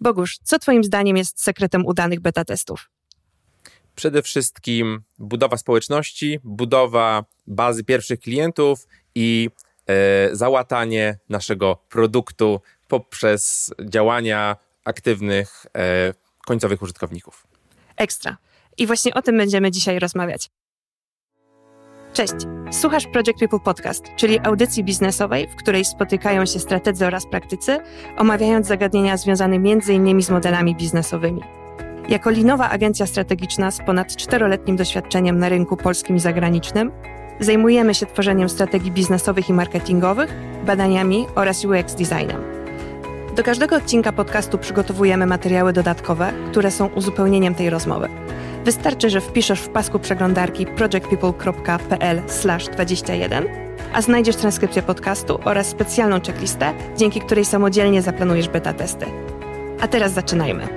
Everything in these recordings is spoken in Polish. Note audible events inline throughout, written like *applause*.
Bogusz, co Twoim zdaniem jest sekretem udanych beta testów? Przede wszystkim budowa społeczności, budowa bazy pierwszych klientów i e, załatanie naszego produktu poprzez działania aktywnych e, końcowych użytkowników. Ekstra. I właśnie o tym będziemy dzisiaj rozmawiać. Cześć, słuchasz Project People Podcast, czyli audycji biznesowej, w której spotykają się strategzy oraz praktycy, omawiając zagadnienia związane m.in. z modelami biznesowymi. Jako linowa agencja strategiczna z ponad czteroletnim doświadczeniem na rynku polskim i zagranicznym, zajmujemy się tworzeniem strategii biznesowych i marketingowych, badaniami oraz UX designem. Do każdego odcinka podcastu przygotowujemy materiały dodatkowe, które są uzupełnieniem tej rozmowy. Wystarczy, że wpiszesz w pasku przeglądarki projectpeople.pl/21, a znajdziesz transkrypcję podcastu oraz specjalną checklistę, dzięki której samodzielnie zaplanujesz beta testy. A teraz zaczynajmy.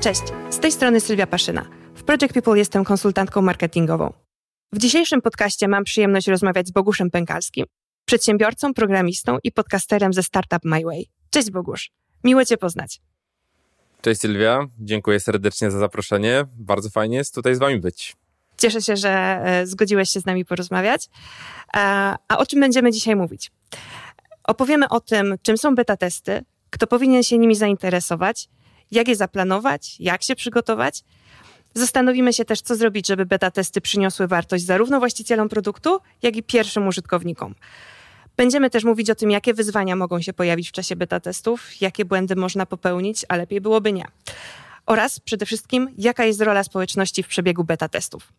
Cześć, z tej strony Sylwia Paszyna. W Project People jestem konsultantką marketingową. W dzisiejszym podcaście mam przyjemność rozmawiać z Boguszem Pękalskim, przedsiębiorcą, programistą i podcasterem ze Startup My Way. Cześć Bogusz, miło Cię poznać. Cześć Sylwia, dziękuję serdecznie za zaproszenie. Bardzo fajnie jest tutaj z Wami być. Cieszę się, że e, zgodziłeś się z nami porozmawiać. A, a o czym będziemy dzisiaj mówić? Opowiemy o tym, czym są beta testy, kto powinien się nimi zainteresować, jak je zaplanować, jak się przygotować. Zastanowimy się też, co zrobić, żeby beta testy przyniosły wartość zarówno właścicielom produktu, jak i pierwszym użytkownikom. Będziemy też mówić o tym, jakie wyzwania mogą się pojawić w czasie beta testów, jakie błędy można popełnić, a lepiej byłoby nie. Oraz przede wszystkim, jaka jest rola społeczności w przebiegu beta testów.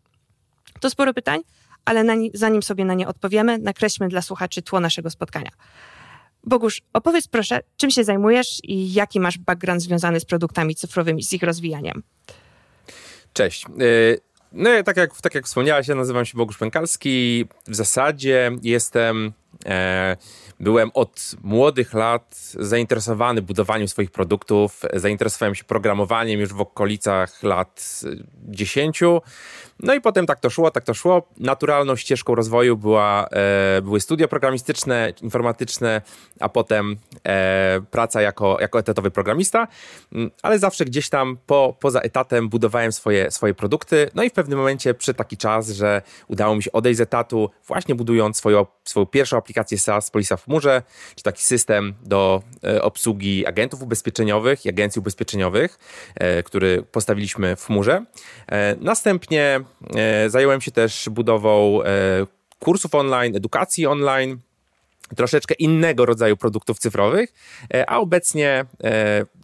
To sporo pytań, ale ni zanim sobie na nie odpowiemy, nakreślmy dla słuchaczy tło naszego spotkania. Bogusz, opowiedz proszę, czym się zajmujesz i jaki masz background związany z produktami cyfrowymi, z ich rozwijaniem. Cześć. Y, no tak jak, tak jak wspomniałaś, ja nazywam się Bogusz Pękalski. W zasadzie jestem byłem od młodych lat zainteresowany budowaniem swoich produktów. Zainteresowałem się programowaniem już w okolicach lat 10. No i potem tak to szło, tak to szło. Naturalną ścieżką rozwoju była, e, były studia programistyczne, informatyczne, a potem e, praca jako, jako etatowy programista, mm, ale zawsze gdzieś tam po, poza etatem budowałem swoje, swoje produkty. No i w pewnym momencie przyszedł taki czas, że udało mi się odejść z etatu, właśnie budując swoją, swoją pierwszą aplikację SaaS Polisa w chmurze, czy taki system do e, obsługi agentów ubezpieczeniowych i agencji ubezpieczeniowych, e, który postawiliśmy w chmurze. E, następnie zająłem się też budową kursów online, edukacji online, troszeczkę innego rodzaju produktów cyfrowych, a obecnie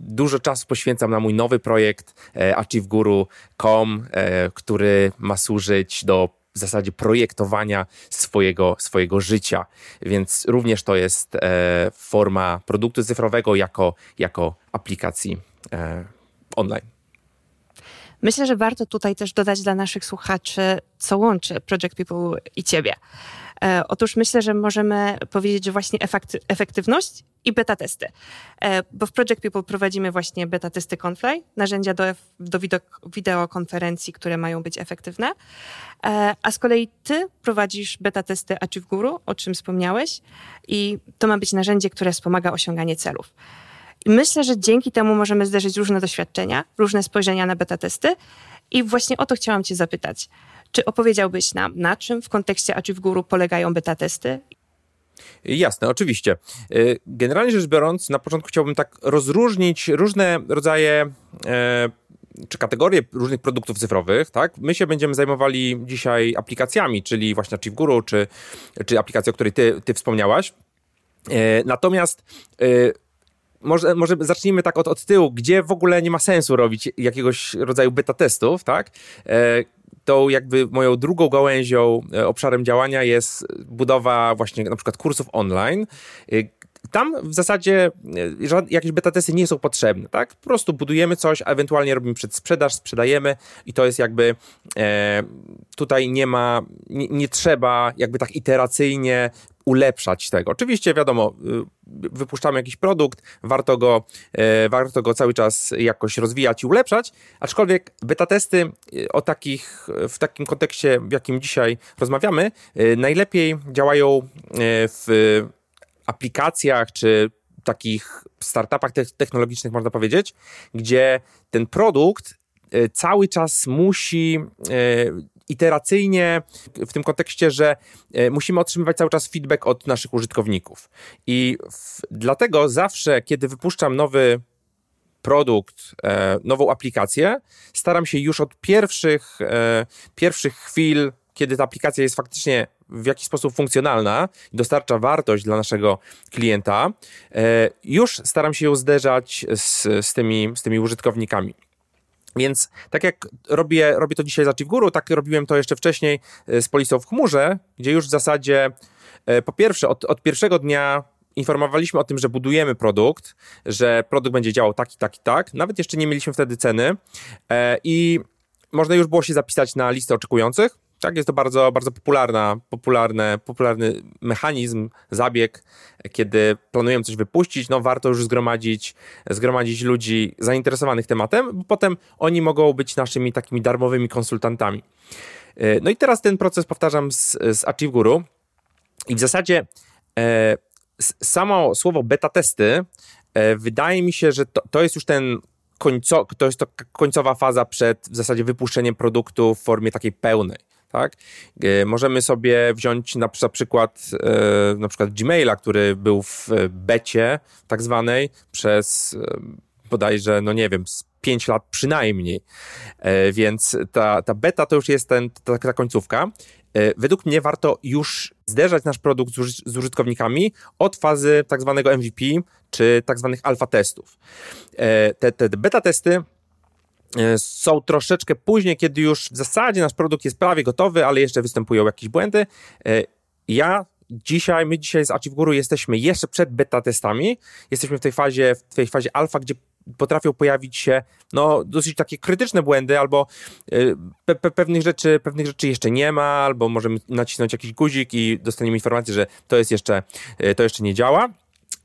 dużo czasu poświęcam na mój nowy projekt AchieveGuru.com, który ma służyć do w zasadzie projektowania swojego, swojego życia. Więc również to jest e, forma produktu cyfrowego jako, jako aplikacji e, online. Myślę, że warto tutaj też dodać dla naszych słuchaczy, co łączy Project People i Ciebie. E, otóż myślę, że możemy powiedzieć, że właśnie efektywność i beta testy. E, bo w Project People prowadzimy właśnie beta testy Confly, narzędzia do, do wideokonferencji, które mają być efektywne. E, a z kolei ty prowadzisz beta testy Achieve Guru, o czym wspomniałeś, i to ma być narzędzie, które wspomaga osiąganie celów. I myślę, że dzięki temu możemy zderzyć różne doświadczenia, różne spojrzenia na beta testy. I właśnie o to chciałam Cię zapytać. Czy opowiedziałbyś nam, na czym w kontekście Achieve Guru polegają beta testy Jasne, oczywiście. Y, generalnie rzecz biorąc, na początku chciałbym tak rozróżnić różne rodzaje e, czy kategorie różnych produktów cyfrowych, tak? My się będziemy zajmowali dzisiaj aplikacjami, czyli właśnie Achieve Guru, czy, czy aplikacją, o której ty, ty wspomniałaś. E, natomiast e, może, może zacznijmy tak od, od tyłu, gdzie w ogóle nie ma sensu robić jakiegoś rodzaju beta testów, tak? tą jakby moją drugą gałęzią, e, obszarem działania jest budowa właśnie na przykład kursów online. E, tam w zasadzie e, jakieś beta testy nie są potrzebne, tak? Po prostu budujemy coś, a ewentualnie robimy przedsprzedaż, sprzedajemy i to jest jakby e, tutaj nie ma, nie, nie, trzeba jakby tak iteracyjnie ulepszać tego. Oczywiście wiadomo, y, wypuszczamy jakiś produkt, warto go, e, warto go cały czas jakoś rozwijać i ulepszać, aczkolwiek beta testy y, o takich, w takim kontekście, w jakim dzisiaj rozmawiamy, najlepiej działają w aplikacjach czy takich startupach technologicznych, można powiedzieć, gdzie ten produkt e, cały czas musi e, iteracyjnie w tym kontekście, że e, musimy otrzymywać cały czas feedback od naszych użytkowników. I w, dlatego zawsze, kiedy wypuszczam nowy produkt, nową aplikację, staram się już od pierwszych, pierwszych chwil, kiedy ta aplikacja jest faktycznie w jakiś sposób funkcjonalna i dostarcza wartość dla naszego klienta, e, już staram się ją zderzać z, z, tymi, z tymi użytkownikami. Więc tak jak robię, robię to dzisiaj za Guru, tak robiłem to jeszcze wcześniej e, z polisą w chmurze, gdzie już w zasadzie e, po pierwsze od, od pierwszego dnia informowaliśmy o tym, że budujemy produkt, że produkt będzie działał tak i tak i tak. Nawet jeszcze nie mieliśmy wtedy ceny i można już było się zapisać na listę oczekujących. Tak, jest to bardzo, bardzo popularna, popularny, popularny mechanizm, zabieg, kiedy planujemy coś wypuścić, no warto już zgromadzić, zgromadzić ludzi zainteresowanych tematem, bo potem oni mogą być naszymi takimi darmowymi konsultantami. E, no i teraz ten proces powtarzam z, z Achieve Guru i w zasadzie e, samo słowo beta testy e, wydaje mi się, że to, to jest już ten końco, to jest to końcowa faza przed w zasadzie wypuszczeniem produktu w formie takiej pełnej tak? E, możemy sobie wziąć na, przykład e, na przykład Gmaila, który był w becie tak zwanej przez e, bodajże, no nie wiem, 5 lat przynajmniej. Więc ta, ta beta to już jest ten, ta, ta końcówka. Według mnie warto już zderzać nasz produkt z użytkownikami od fazy tak zwanego MVP, czy tak zwanych alfa testów. Te, te beta testy E, są troszeczkę później, kiedy już w zasadzie nasz produkt jest prawie gotowy, ale jeszcze występują jakieś błędy. E, ja dzisiaj, my dzisiaj z Achieve Guru jesteśmy jeszcze przed beta testami. Jesteśmy w tej fazie, w tej fazie alfa, gdzie potrafią pojawić się no, dosyć takie krytyczne błędy, albo e, pe pe pewnych, rzeczy, pewnych rzeczy jeszcze nie ma, albo możemy nacisnąć jakiś guzik i dostaniemy informację, że to jest jeszcze, to jeszcze nie działa.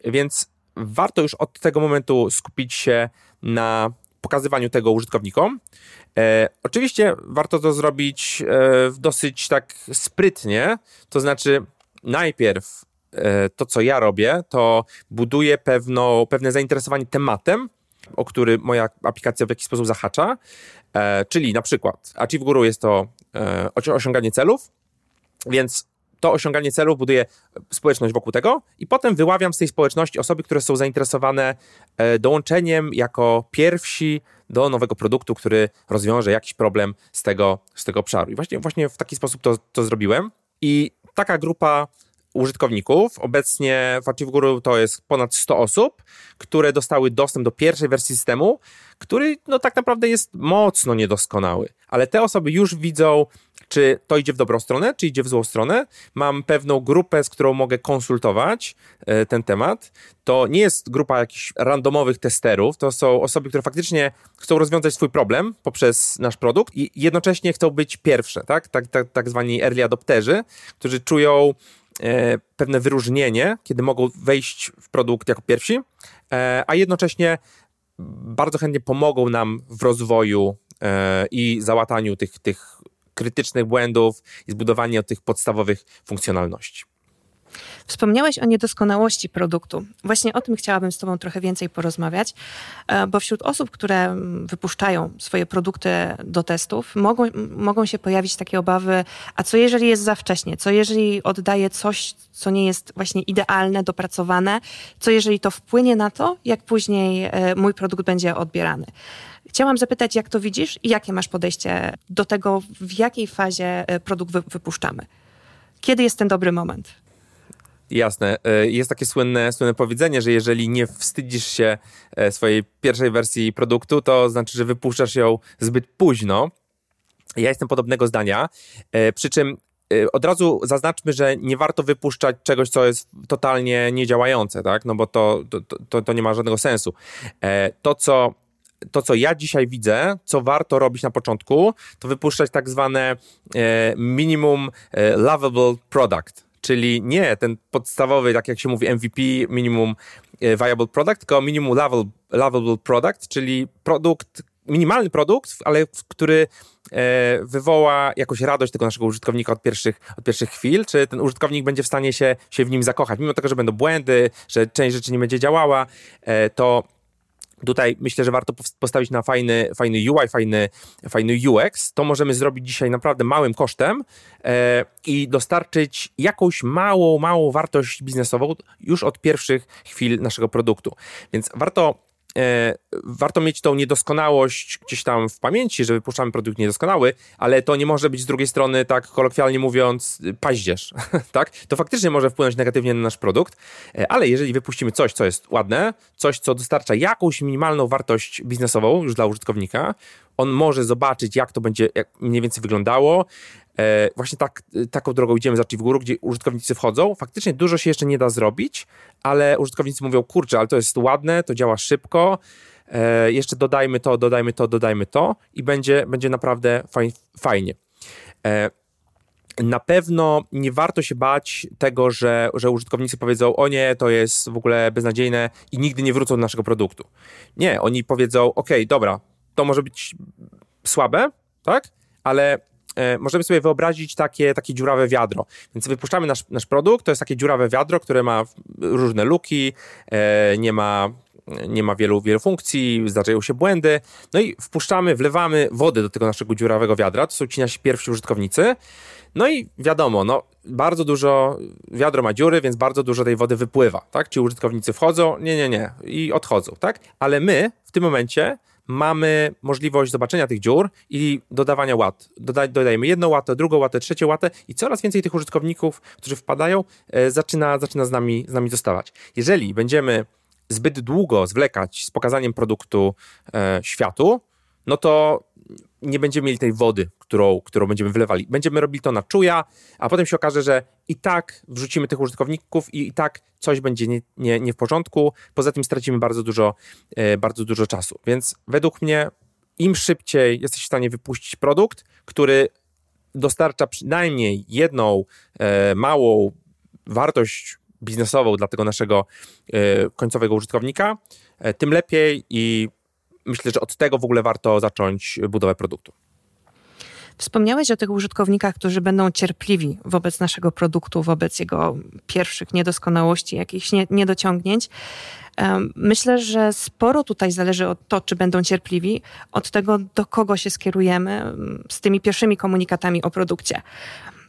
Więc warto już od tego momentu skupić się na pokazywaniu tego użytkownikom. E, oczywiście warto to zrobić e, dosyć tak sprytnie, to znaczy najpierw e, to, co ja robię, to buduję pewno, pewne zainteresowanie tematem, o który moja aplikacja w jakiś sposób zahacza, e, czyli na przykład Achieve Guru jest to e, osiąganie celów, więc to osiąganie celów buduje społeczność wokół tego i potem wyławiam z tej społeczności osoby, które są zainteresowane e, dołączeniem jako pierwsi do nowego produktu, który rozwiąże jakiś problem z tego, z tego obszaru. I właśnie, właśnie w taki sposób to, to zrobiłem. I taka grupa użytkowników. Obecnie w Achieve Guru to jest ponad 100 osób, które dostały dostęp do pierwszej wersji systemu, który no, tak naprawdę jest mocno niedoskonały. Ale te osoby już widzą czy to idzie w dobrą stronę, czy idzie w złą stronę. Mam pewną grupę, z którą mogę konsultować e, ten temat. To nie jest grupa jakichś randomowych testerów, to są osoby, które faktycznie chcą rozwiązać swój problem poprzez nasz produkt i jednocześnie chcą być pierwsze, tak? Tak, tak, tak zwani early adopterzy, którzy czują e, pewne wyróżnienie, kiedy mogą wejść w produkt jako pierwsi, e, a jednocześnie bardzo chętnie pomogą nam w rozwoju i załataniu tych, tych krytycznych błędów i zbudowanie tych podstawowych funkcjonalności. Wspomniałeś o niedoskonałości produktu. Właśnie o tym chciałabym z Tobą trochę więcej porozmawiać, e, bo wśród osób, które wypuszczają swoje produkty do testów, mogą, mogą się pojawić takie obawy, a co jeżeli jest za wcześnie? Co jeżeli oddaje coś, co nie jest właśnie idealne, dopracowane? Co jeżeli to wpłynie na to, jak później e, mój produkt będzie odbierany? Chciałam zapytać, jak to widzisz i jakie masz podejście do tego, w jakiej fazie e, produkt wypuszczamy? Kiedy jest ten dobry moment? Jasne. E, jest takie słynne, słynne powiedzenie, że jeżeli nie wstydzisz się e, swojej pierwszej wersji produktu, to znaczy, że wypuszczasz ją zbyt późno. Ja jestem podobnego zdania. Przy czym od razu zaznaczmy, że nie warto wypuszczać czegoś, co jest totalnie niedziałające, tak? No bo to, to, to, to nie ma żadnego sensu. To, co to, co ja dzisiaj widzę, co warto robić na początku, to wypuszczać tak zwane e, minimum e, lovable product, czyli nie ten podstawowy, tak jak się mówi MVP, minimum e, viable product, tylko minimum lovable, lovable product, czyli produkt, minimalny produkt, ale który wywoła jakąś radość tego naszego użytkownika od pierwszych, od pierwszych chwil, czy ten użytkownik będzie w stanie się, się w nim zakochać. Mimo tego, że będą błędy, że część rzeczy nie będzie działała, to Tutaj myślę, że warto postawić na fajny, fajny UI, fajny, fajny UX. To możemy zrobić dzisiaj naprawdę małym kosztem e, i dostarczyć jakąś małą, małą wartość biznesową już od pierwszych chwil naszego produktu. Więc warto warto mieć tą niedoskonałość gdzieś tam w pamięci, że wypuszczamy produkt niedoskonały, ale to nie może być z drugiej strony, tak kolokwialnie mówiąc, paździerz, *laughs* tak? To faktycznie może wpłynąć negatywnie na nasz produkt, e, ale jeżeli wypuścimy coś, co jest ładne, coś, co dostarcza jakąś minimalną wartość biznesową już dla użytkownika, on może zobaczyć, jak to będzie mniej więcej wyglądało, E, właśnie tak, taką drogą idziemy zacznij w górę, gdzie użytkownicy wchodzą. Faktycznie dużo się jeszcze nie da zrobić, ale użytkownicy mówią, kurczę, ale to jest ładne, to działa szybko, e, jeszcze dodajmy to, dodajmy to, dodajmy to i będzie, będzie naprawdę faj, fajnie. E, na pewno nie warto się bać tego, że, że użytkownicy powiedzą, o nie, to jest w ogóle beznadziejne i nigdy nie wrócą do naszego produktu. Nie, oni powiedzą, ok, dobra, to może być słabe, tak? Ale możemy sobie wyobrazić takie, takie dziurawe wiadro. Więc wypuszczamy nasz, nasz produkt, to jest takie dziurawe wiadro, które ma różne luki, e, nie ma nie ma wielu, wielu funkcji, zdarzają się błędy. No i wpuszczamy, wlewamy wodę do tego naszego dziurawego wiadra. To są ci nasi pierwsi użytkownicy. No i wiadomo, no, bardzo dużo, wiadro ma dziury, więc bardzo dużo tej wody wypływa, tak? Ci użytkownicy wchodzą, nie, nie, nie, i odchodzą, tak? Ale my w tym momencie mamy możliwość zobaczenia tych dziur i dodawania łat. Doda dodajemy jedną łatę, drugą łatę, trzecią łatę i coraz więcej tych użytkowników, którzy wpadają, e, zaczyna, zaczyna z, nami, z nami zostawać. Jeżeli będziemy zbyt długo zwlekać z pokazaniem produktu e, światu, no to nie będziemy mieli tej wody, którą, którą będziemy wlewali. Będziemy robili to na czuja, a potem się okaże, że i tak wrzucimy tych użytkowników i, i tak coś będzie nie, nie, nie w porządku. Poza tym stracimy bardzo dużo, e, bardzo dużo czasu. Więc według mnie im szybciej jesteś w stanie wypuścić produkt, który dostarcza przynajmniej jedną e, małą wartość biznesową dla tego naszego e, końcowego użytkownika, e, tym lepiej i myślę, że od tego w ogóle warto zacząć budowę produktu. Wspomniałeś o tych użytkownikach, którzy będą cierpliwi wobec naszego produktu, wobec jego pierwszych niedoskonałości, jakichś nie, niedociągnięć. Myślę, że sporo tutaj zależy od to, czy będą cierpliwi, od tego, do kogo się skierujemy z tymi pierwszymi komunikatami o produkcie.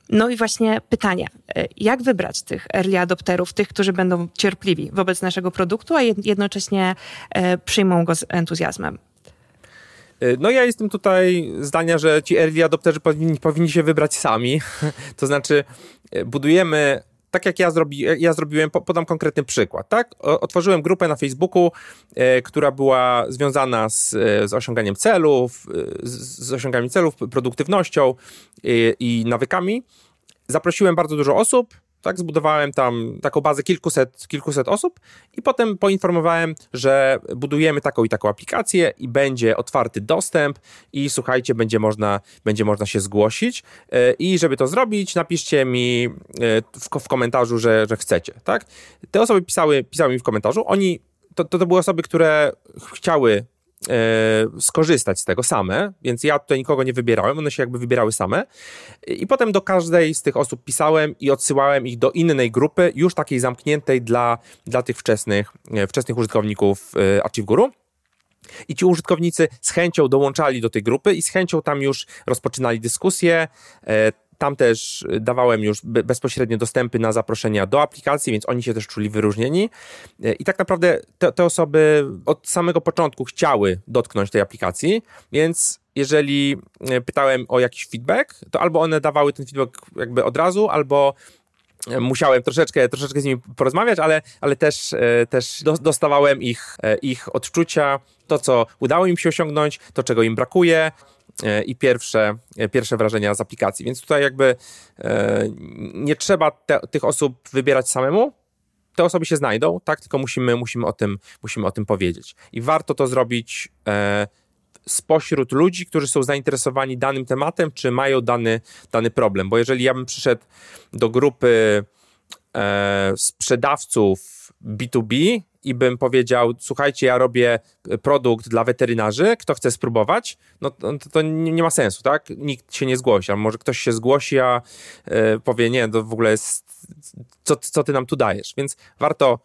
No i właśnie pytanie, e, jak wybrać tych early adopterów, tych, którzy będą cierpliwi wobec naszego produktu, a jednocześnie e, przyjmą go z entuzjazmem? E, no ja jestem tutaj zdania, że ci early adopterzy powinni, powinni się wybrać sami. *laughs* to znaczy budujemy tak jak ja, zrobi, ja zrobiłem, podam konkretny przykład, tak? Otworzyłem grupę na Facebooku, e, która była związana z, z osiąganiem celów, z, z osiąganiem celów, produktywnością i nawykami. Zaprosiłem bardzo dużo osób, tak, zbudowałem tam taką bazę kilkuset, kilkuset osób i potem poinformowałem, że budujemy taką i taką aplikację i będzie otwarty dostęp i słuchajcie, będzie można, będzie można się zgłosić e, i żeby to zrobić, napiszcie mi e, w, w komentarzu, że, że chcecie, tak. Te osoby pisały, pisały mi w komentarzu, oni, to, to, to były osoby, które chciały skorzystać z tego same, więc ja tutaj nikogo nie wybierałem, one się jakby wybierały same. I potem do każdej z tych osób pisałem i odsyłałem ich do innej grupy, już takiej zamkniętej dla, dla tych wczesnych, e, wczesnych użytkowników e, Achieve Guru. I ci użytkownicy z chęcią dołączali do tej grupy i z chęcią tam już rozpoczynali dyskusję. Tam też dawałem już bezpośrednio dostępy na zaproszenia do aplikacji, więc oni się też czuli wyróżnieni. I tak naprawdę te, te osoby od samego początku chciały dotknąć tej aplikacji, więc jeżeli e, pytałem o jakiś feedback, to albo one dawały ten feedback jakby od razu, albo musiałem troszeczkę, troszeczkę z nimi porozmawiać, ale, ale też, też dostawałem ich, ich odczucia, to co udało im się osiągnąć, to czego im brakuje, i pierwsze, e, pierwsze wrażenia z aplikacji. Więc tutaj jakby e, nie trzeba te, tych osób wybierać samemu. Te osoby się znajdą, tak? Tylko musimy, musimy, o, tym, musimy o tym powiedzieć. I warto to zrobić spośród ludzi, którzy są zainteresowani danym tematem, czy mają dany, dany problem. Bo jeżeli ja bym przyszedł do grupy sprzedawców B2B i bym powiedział, słuchajcie, ja robię produkt dla weterynarzy, kto chce spróbować, no to, to nie, ma sensu, tak? Nikt się nie zgłosi, a może ktoś się zgłosi, a y, powie, nie, to w ogóle jest, co, co ty nam tu dajesz? Więc warto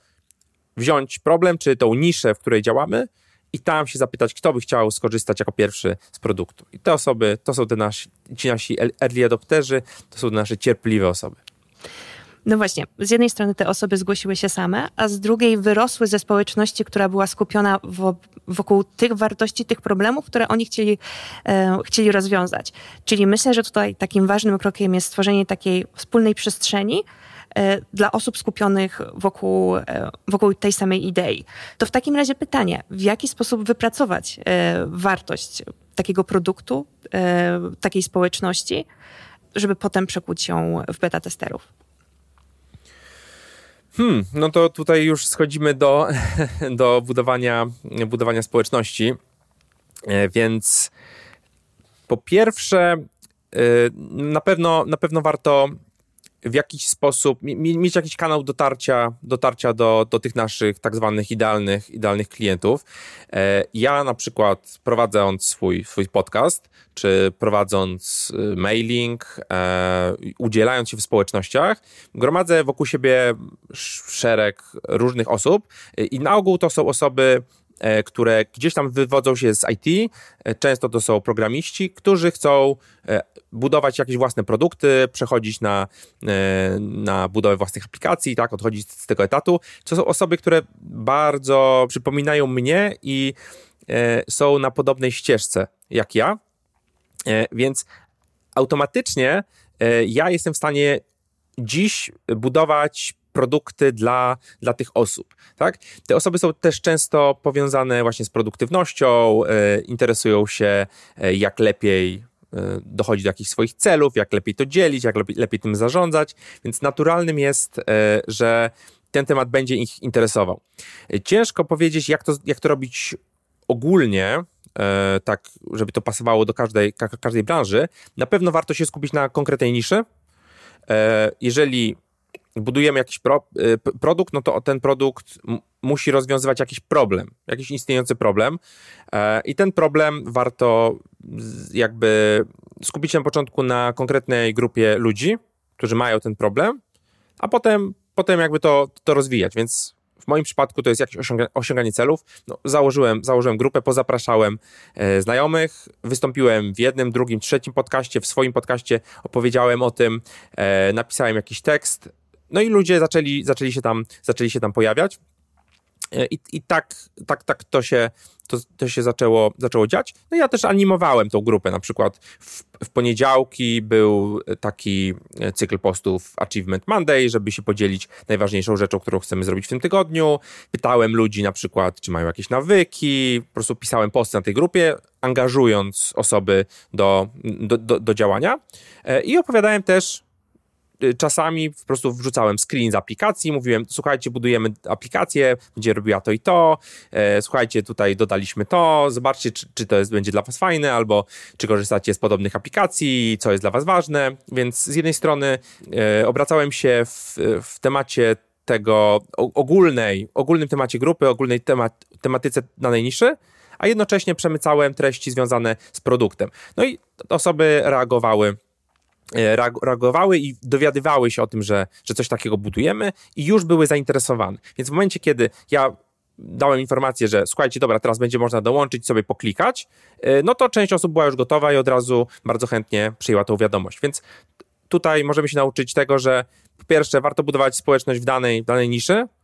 wziąć problem, czy tą niszę, w której działamy i tam się zapytać, kto by chciał skorzystać jako pierwszy z produktu. I te osoby, to są te nasi, ci nasi early adopterzy, to są nasze cierpliwe osoby. No właśnie, z jednej strony te osoby zgłosiły się same, a z drugiej wyrosły ze społeczności, która była skupiona wokół tych wartości, tych problemów, które oni chcieli, e, chcieli rozwiązać. Czyli myślę, że tutaj takim ważnym krokiem jest stworzenie takiej wspólnej przestrzeni, e, dla osób skupionych wokół, e, wokół tej samej idei. To w takim razie pytanie, w jaki sposób wypracować e, wartość takiego produktu, takiej społeczności, żeby potem przekuć ją w beta testerów? Hmm, no to tutaj już schodzimy do, *laughs* do budowania, budowania społeczności. E, więc po pierwsze, e, na pewno, na pewno warto w jakiś sposób mieć jakiś kanał dotarcia, dotarcia do, do tych naszych tak zwanych idealnych, idealnych klientów. E, ja na przykład prowadząc swój, swój podcast, czy prowadząc y, mailing, e, udzielając się w społecznościach, gromadzę wokół siebie szereg różnych osób i na ogół to są osoby E, które gdzieś tam wywodzą się z IT. E, często to są programiści, którzy chcą e, budować jakieś własne produkty, przechodzić na, na budowę własnych aplikacji, tak, odchodzić z tego etatu. To są osoby, które bardzo przypominają mnie i są na podobnej ścieżce jak ja. Więc automatycznie ja jestem w stanie dziś budować produkty dla, dla tych osób. Tak? Te osoby są też często powiązane właśnie z produktywnością, e, interesują się, e, jak lepiej e, dochodzić do jakichś swoich celów, jak lepiej to dzielić, jak lepiej, lepiej tym zarządzać, więc naturalnym jest, że ten temat będzie ich interesował. Ciężko powiedzieć, jak to, jak to robić ogólnie, tak, żeby to pasowało do każdej, ka każdej branży. Na pewno warto się skupić na konkretnej niszy. Jeżeli budujemy jakiś pro, y, produkt, no to ten produkt musi rozwiązywać jakiś problem, jakiś istniejący problem. E, i ten problem warto jakby skupić się na początku na konkretnej grupie ludzi, którzy mają ten problem, a potem, potem jakby to, to rozwijać, więc w moim przypadku to jest jakieś osiąga osiąganie celów. No, założyłem, założyłem grupę, pozapraszałem e, znajomych, wystąpiłem w jednym, drugim, trzecim podcaście, w swoim podcaście opowiedziałem o tym, e, napisałem jakiś tekst, no i ludzie zaczęli, zaczęli, się, tam, zaczęli się tam pojawiać. E, I, i tak, tak, tak to się, to, to się zaczęło, zaczęło dziać. No ja też animowałem tą grupę. Na przykład w, w poniedziałki był taki e, cykl postów Achievement Monday, żeby się podzielić najważniejszą rzeczą, którą chcemy zrobić w tym tygodniu. Pytałem ludzi na przykład, czy mają jakieś nawyki. Po prostu pisałem posty na tej grupie, angażując osoby do, do, do, do działania. E, I opowiadałem też czasami po prostu wrzucałem screen z aplikacji, mówiłem, słuchajcie, budujemy aplikację, będzie robiła to i to, e, słuchajcie, tutaj dodaliśmy to, zobaczcie, czy, czy to jest, będzie dla was fajne, albo czy korzystacie z podobnych aplikacji, co jest dla was ważne, więc z jednej strony e, obracałem się w, w temacie tego ogólnej, ogólnym temacie grupy, ogólnej temat, tematyce danej niszy, a jednocześnie przemycałem treści związane z produktem. No i osoby reagowały reagowały i dowiadywały się o tym, że, że coś takiego budujemy i już były zainteresowane. Więc w momencie, kiedy ja dałem informację, że słuchajcie, dobra, teraz będzie można dołączyć, sobie poklikać, e, no to część osób była już gotowa i od razu bardzo chętnie przyjęła tą wiadomość. Więc tutaj możemy się nauczyć tego, że po pierwsze warto budować społeczność w danej, w danej niszy, E,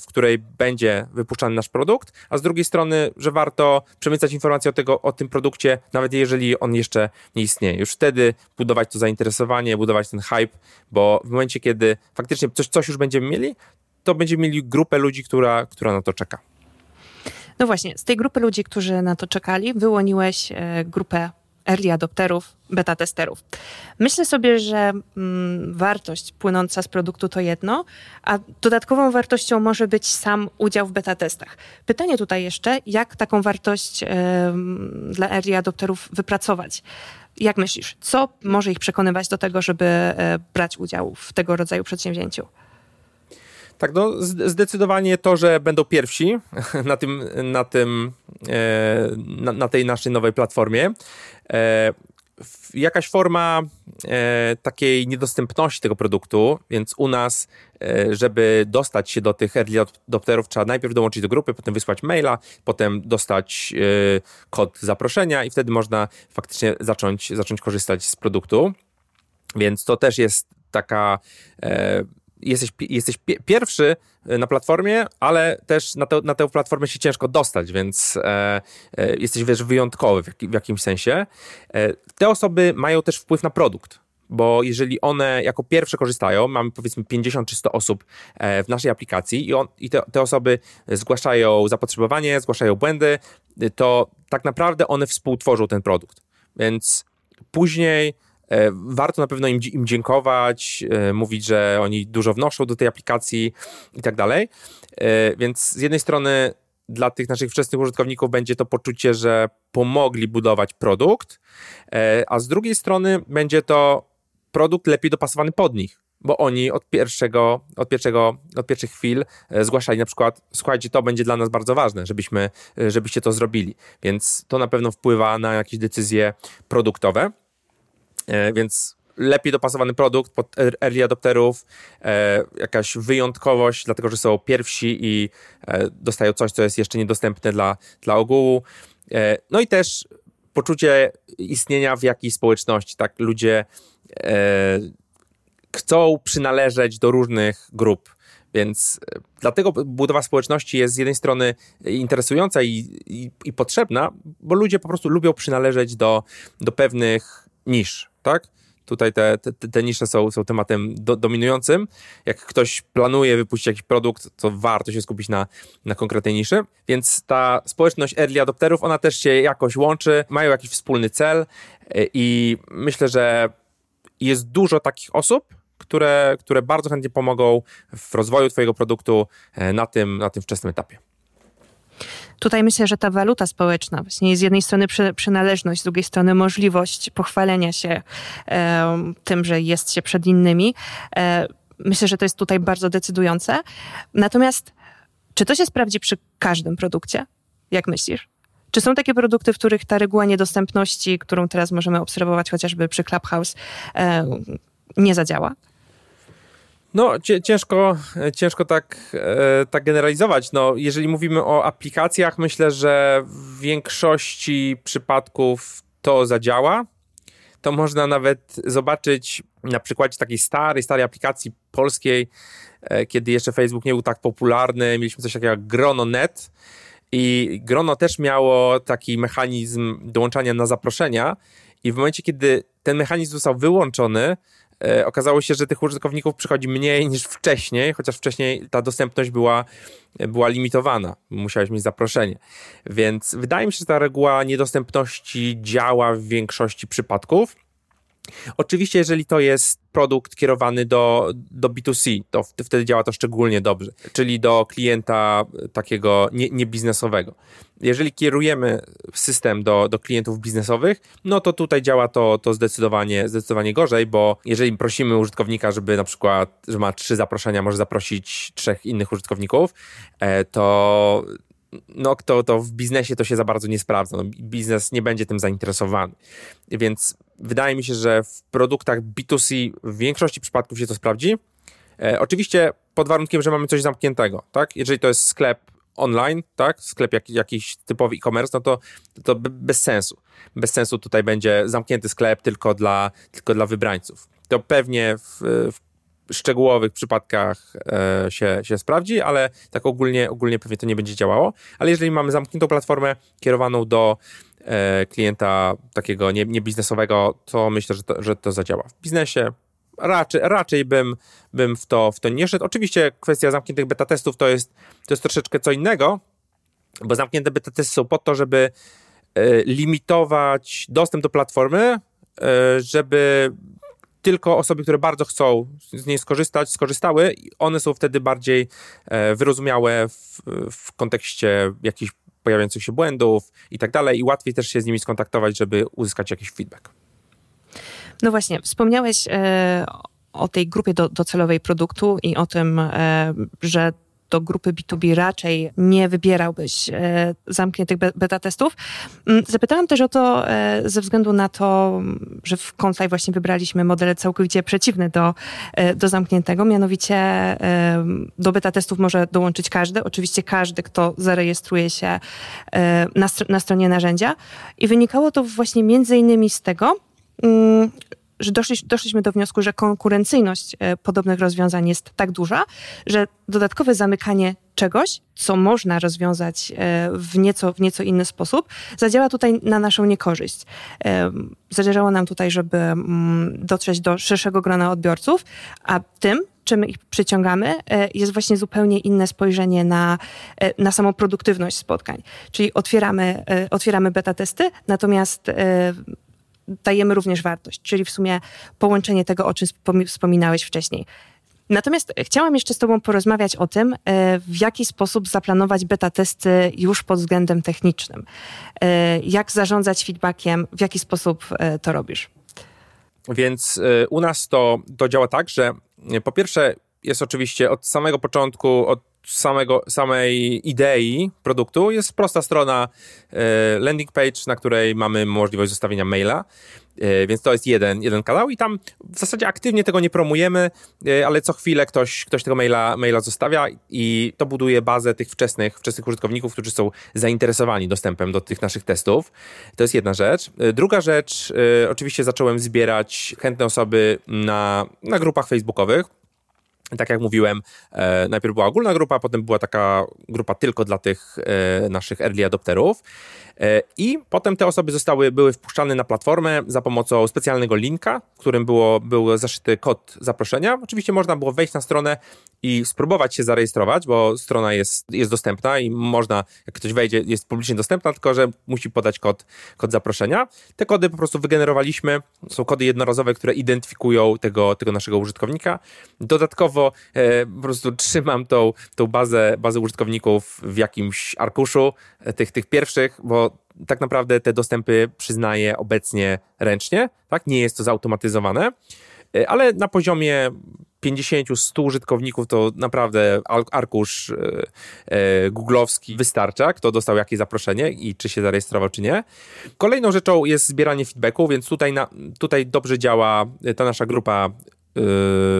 w której będzie wypuszczany nasz produkt, a z drugiej strony, że warto przemycać informacje o, tego, o tym produkcie, nawet jeżeli on jeszcze nie istnieje. Już wtedy budować to zainteresowanie, budować ten hype, bo w momencie, kiedy faktycznie coś, coś już będziemy mieli, to będziemy mieli grupę ludzi, która, która na to czeka. No właśnie, z tej grupy ludzi, którzy na to czekali, wyłoniłeś e, grupę early adopterów, beta testerów. Myślę sobie, że mm, wartość płynąca z produktu to jedno, a dodatkową wartością może być sam udział w beta testach. Pytanie tutaj jeszcze, jak taką wartość y, dla early adopterów wypracować? Jak myślisz, co może ich przekonywać do tego, żeby y, brać udział w tego rodzaju przedsięwzięciu? Tak, no zdecydowanie to, że będą pierwsi *laughs* na tym, na tym, e, na, na tej naszej nowej platformie. E, jakaś forma e, takiej niedostępności tego produktu, więc u nas, żeby dostać się do tych early adopterów, trzeba najpierw dołączyć do grupy, potem wysłać maila, potem dostać kod zaproszenia i wtedy można faktycznie zacząć, zacząć korzystać z produktu. Więc to też jest taka jesteś, jesteś pierwszy na platformie, ale też na, te, na tę platformę się ciężko dostać, więc e, e, jesteś wiesz, wyjątkowy w, jak, w jakimś sensie. E, te osoby mają też wpływ na produkt bo jeżeli one jako pierwsze korzystają, mamy powiedzmy 50 czy 100 osób e, w naszej aplikacji i, on, i te, te, osoby zgłaszają zapotrzebowanie, zgłaszają błędy, to tak naprawdę one współtworzą ten produkt. Więc później E, warto na pewno im, im dziękować, e, mówić, że oni dużo wnoszą do tej aplikacji i tak dalej. E, więc z jednej strony dla tych naszych wczesnych użytkowników będzie to poczucie, że pomogli budować produkt, a z drugiej strony będzie to produkt lepiej dopasowany pod nich, bo oni od pierwszego, od pierwszego, od pierwszych chwil zgłaszali na przykład, słuchajcie, to będzie dla nas bardzo ważne, żebyśmy, żebyście to zrobili. Więc to na pewno wpływa na jakieś decyzje produktowe. E, więc lepiej dopasowany produkt pod early adopterów, e, jakaś wyjątkowość, dlatego że są pierwsi i e, dostają coś, co jest jeszcze niedostępne dla, dla ogółu. No i też poczucie istnienia w jakiejś społeczności, tak? Ludzie chcą przynależeć do różnych grup. Więc dlatego budowa społeczności jest z jednej strony interesująca i, i, i potrzebna, bo ludzie po prostu lubią przynależeć do, do pewnych nisz tak? Tutaj te, te, te nisze są, są tematem do, dominującym. Jak ktoś planuje wypuścić jakiś produkt, to warto się skupić na, na konkretnej niszy. Więc ta społeczność early adopterów, ona też się jakoś łączy, mają jakiś wspólny cel e, i myślę, że jest dużo takich osób, które, które bardzo chętnie pomogą w rozwoju Twojego produktu e, na tym, na tym wczesnym etapie. Tutaj myślę, że ta waluta społeczna właśnie z jednej strony przy, przynależność, z drugiej strony możliwość pochwalenia się e, tym, że jest się przed innymi. E, myślę, że to jest tutaj bardzo decydujące. Natomiast czy to się sprawdzi przy każdym produkcie? Jak myślisz? Czy są takie produkty, w których ta reguła niedostępności, którą teraz możemy obserwować chociażby przy Clubhouse, e, nie zadziała? No, ciężko, ciężko tak, e, tak generalizować. No, jeżeli mówimy o aplikacjach, myślę, że w większości przypadków to zadziała. To można nawet zobaczyć na przykładzie takiej starej, starej aplikacji polskiej, e, kiedy jeszcze Facebook nie był tak popularny. Mieliśmy coś takiego jak Grono.net i Grono też miało taki mechanizm dołączania na zaproszenia i w momencie, kiedy ten mechanizm został wyłączony, okazało się, że tych użytkowników przychodzi mniej niż wcześniej, chociaż wcześniej ta dostępność była, była limitowana. Musiałeś mieć zaproszenie. Więc wydaje mi się, że ta reguła niedostępności działa w większości przypadków. Oczywiście, jeżeli to jest produkt kierowany do, do B2C, to wtedy działa to szczególnie dobrze, czyli do klienta takiego nie, niebiznesowego. Jeżeli kierujemy system do, do klientów biznesowych, no to tutaj działa to, to zdecydowanie, zdecydowanie gorzej, bo jeżeli prosimy użytkownika, żeby na przykład, że ma trzy zaproszenia, może zaprosić trzech innych użytkowników, e, to no, to, to w biznesie to się za bardzo nie sprawdza. No, biznes nie będzie tym zainteresowany. Więc wydaje mi się, że w produktach B2C w większości przypadków się to sprawdzi. E, oczywiście pod warunkiem, że mamy coś zamkniętego, tak? Jeżeli to jest sklep online, tak? Sklep jak, jakiś typowy e-commerce, no to, to bez sensu. Bez sensu tutaj będzie zamknięty sklep tylko dla, tylko dla wybrańców. To pewnie w, w szczegółowych przypadkach e, się, się sprawdzi, ale tak ogólnie, ogólnie pewnie to nie będzie działało. Ale jeżeli mamy zamkniętą platformę kierowaną do e, klienta takiego nie, niebiznesowego, to myślę, że to, że to zadziała. W biznesie raczej, raczej bym, bym w, to, w to nie szedł. Oczywiście kwestia zamkniętych beta testów to jest, to jest troszeczkę co innego, bo zamknięte beta testy są po to, żeby e, limitować dostęp do platformy, żeby tylko osoby, które bardzo chcą z niej skorzystać, skorzystały, one są wtedy bardziej e, wyrozumiałe w, w kontekście jakichś pojawiających się błędów i tak dalej, i łatwiej też się z nimi skontaktować, żeby uzyskać jakiś feedback. No właśnie, wspomniałeś e, o tej grupie do, docelowej produktu i o tym, że do grupy B2B raczej nie wybierałbyś e, zamkniętych beta testów. Mm, zapytałam też o to e, ze względu na to, że w Confly właśnie wybraliśmy model całkowicie przeciwny do, e, do zamkniętego, mianowicie do beta testów może dołączyć każdy, oczywiście każdy, kto zarejestruje się na, na stronie narzędzia. I wynikało to właśnie między innymi z tego, mm, że doszli, doszliśmy do wniosku, że konkurencyjność e, podobnych rozwiązań jest tak duża, że dodatkowe zamykanie czegoś, co można rozwiązać e, w nieco, w nieco inny sposób, zadziała tutaj na naszą niekorzyść. E, zależało nam tutaj, żeby mm, dotrzeć do szerszego grona odbiorców, a tym, czym ich przyciągamy, jest właśnie zupełnie inne spojrzenie na, na samą produktywność spotkań. Czyli otwieramy, otwieramy beta testy, natomiast dajemy również wartość, czyli w sumie połączenie tego, o czym wspominałeś wcześniej. Natomiast chciałam jeszcze z Tobą porozmawiać o tym, e, w jaki sposób zaplanować beta testy już pod względem technicznym. E, jak zarządzać feedbackiem, w jaki sposób e, to robisz? Więc u nas to, to działa tak, że po pierwsze jest oczywiście od samego początku, od samego, samej idei produktu jest prosta strona e, landing page, na której mamy możliwość zostawienia maila. E, więc to jest jeden, jeden kanał i tam w zasadzie aktywnie tego nie promujemy, e, ale co chwilę ktoś, ktoś tego maila, maila zostawia i to buduje bazę tych wczesnych, wczesnych użytkowników, którzy są zainteresowani dostępem do tych naszych testów. To jest jedna rzecz. Druga rzecz, oczywiście zacząłem zbierać chętne osoby na, na grupach facebookowych tak jak mówiłem, e, najpierw była ogólna grupa, potem była taka grupa tylko dla tych e, naszych early adopterów. E, I potem te osoby zostały, były wpuszczane na platformę za pomocą specjalnego linka, którym było, był zaszyty kod zaproszenia. Oczywiście można było wejść na stronę i spróbować się zarejestrować, bo strona jest, jest dostępna i można, jak ktoś wejdzie, jest publicznie dostępna, tylko że musi podać kod, kod zaproszenia. Te kody po prostu wygenerowaliśmy. Są kody jednorazowe, które identyfikują tego, tego naszego użytkownika. Dodatkowo e, po prostu trzymam tą, tą bazę, bazę użytkowników w jakimś arkuszu e, tych, tych pierwszych, bo tak naprawdę te dostępy przyznaje obecnie ręcznie, tak? Nie jest to zautomatyzowane, e, ale na poziomie 50-100 użytkowników to naprawdę arkusz e, e, googlowski wystarcza, kto dostał jakieś zaproszenie i czy się zarejestrował, czy nie. Kolejną rzeczą jest zbieranie feedbacku, więc tutaj, na, tutaj dobrze działa ta nasza grupa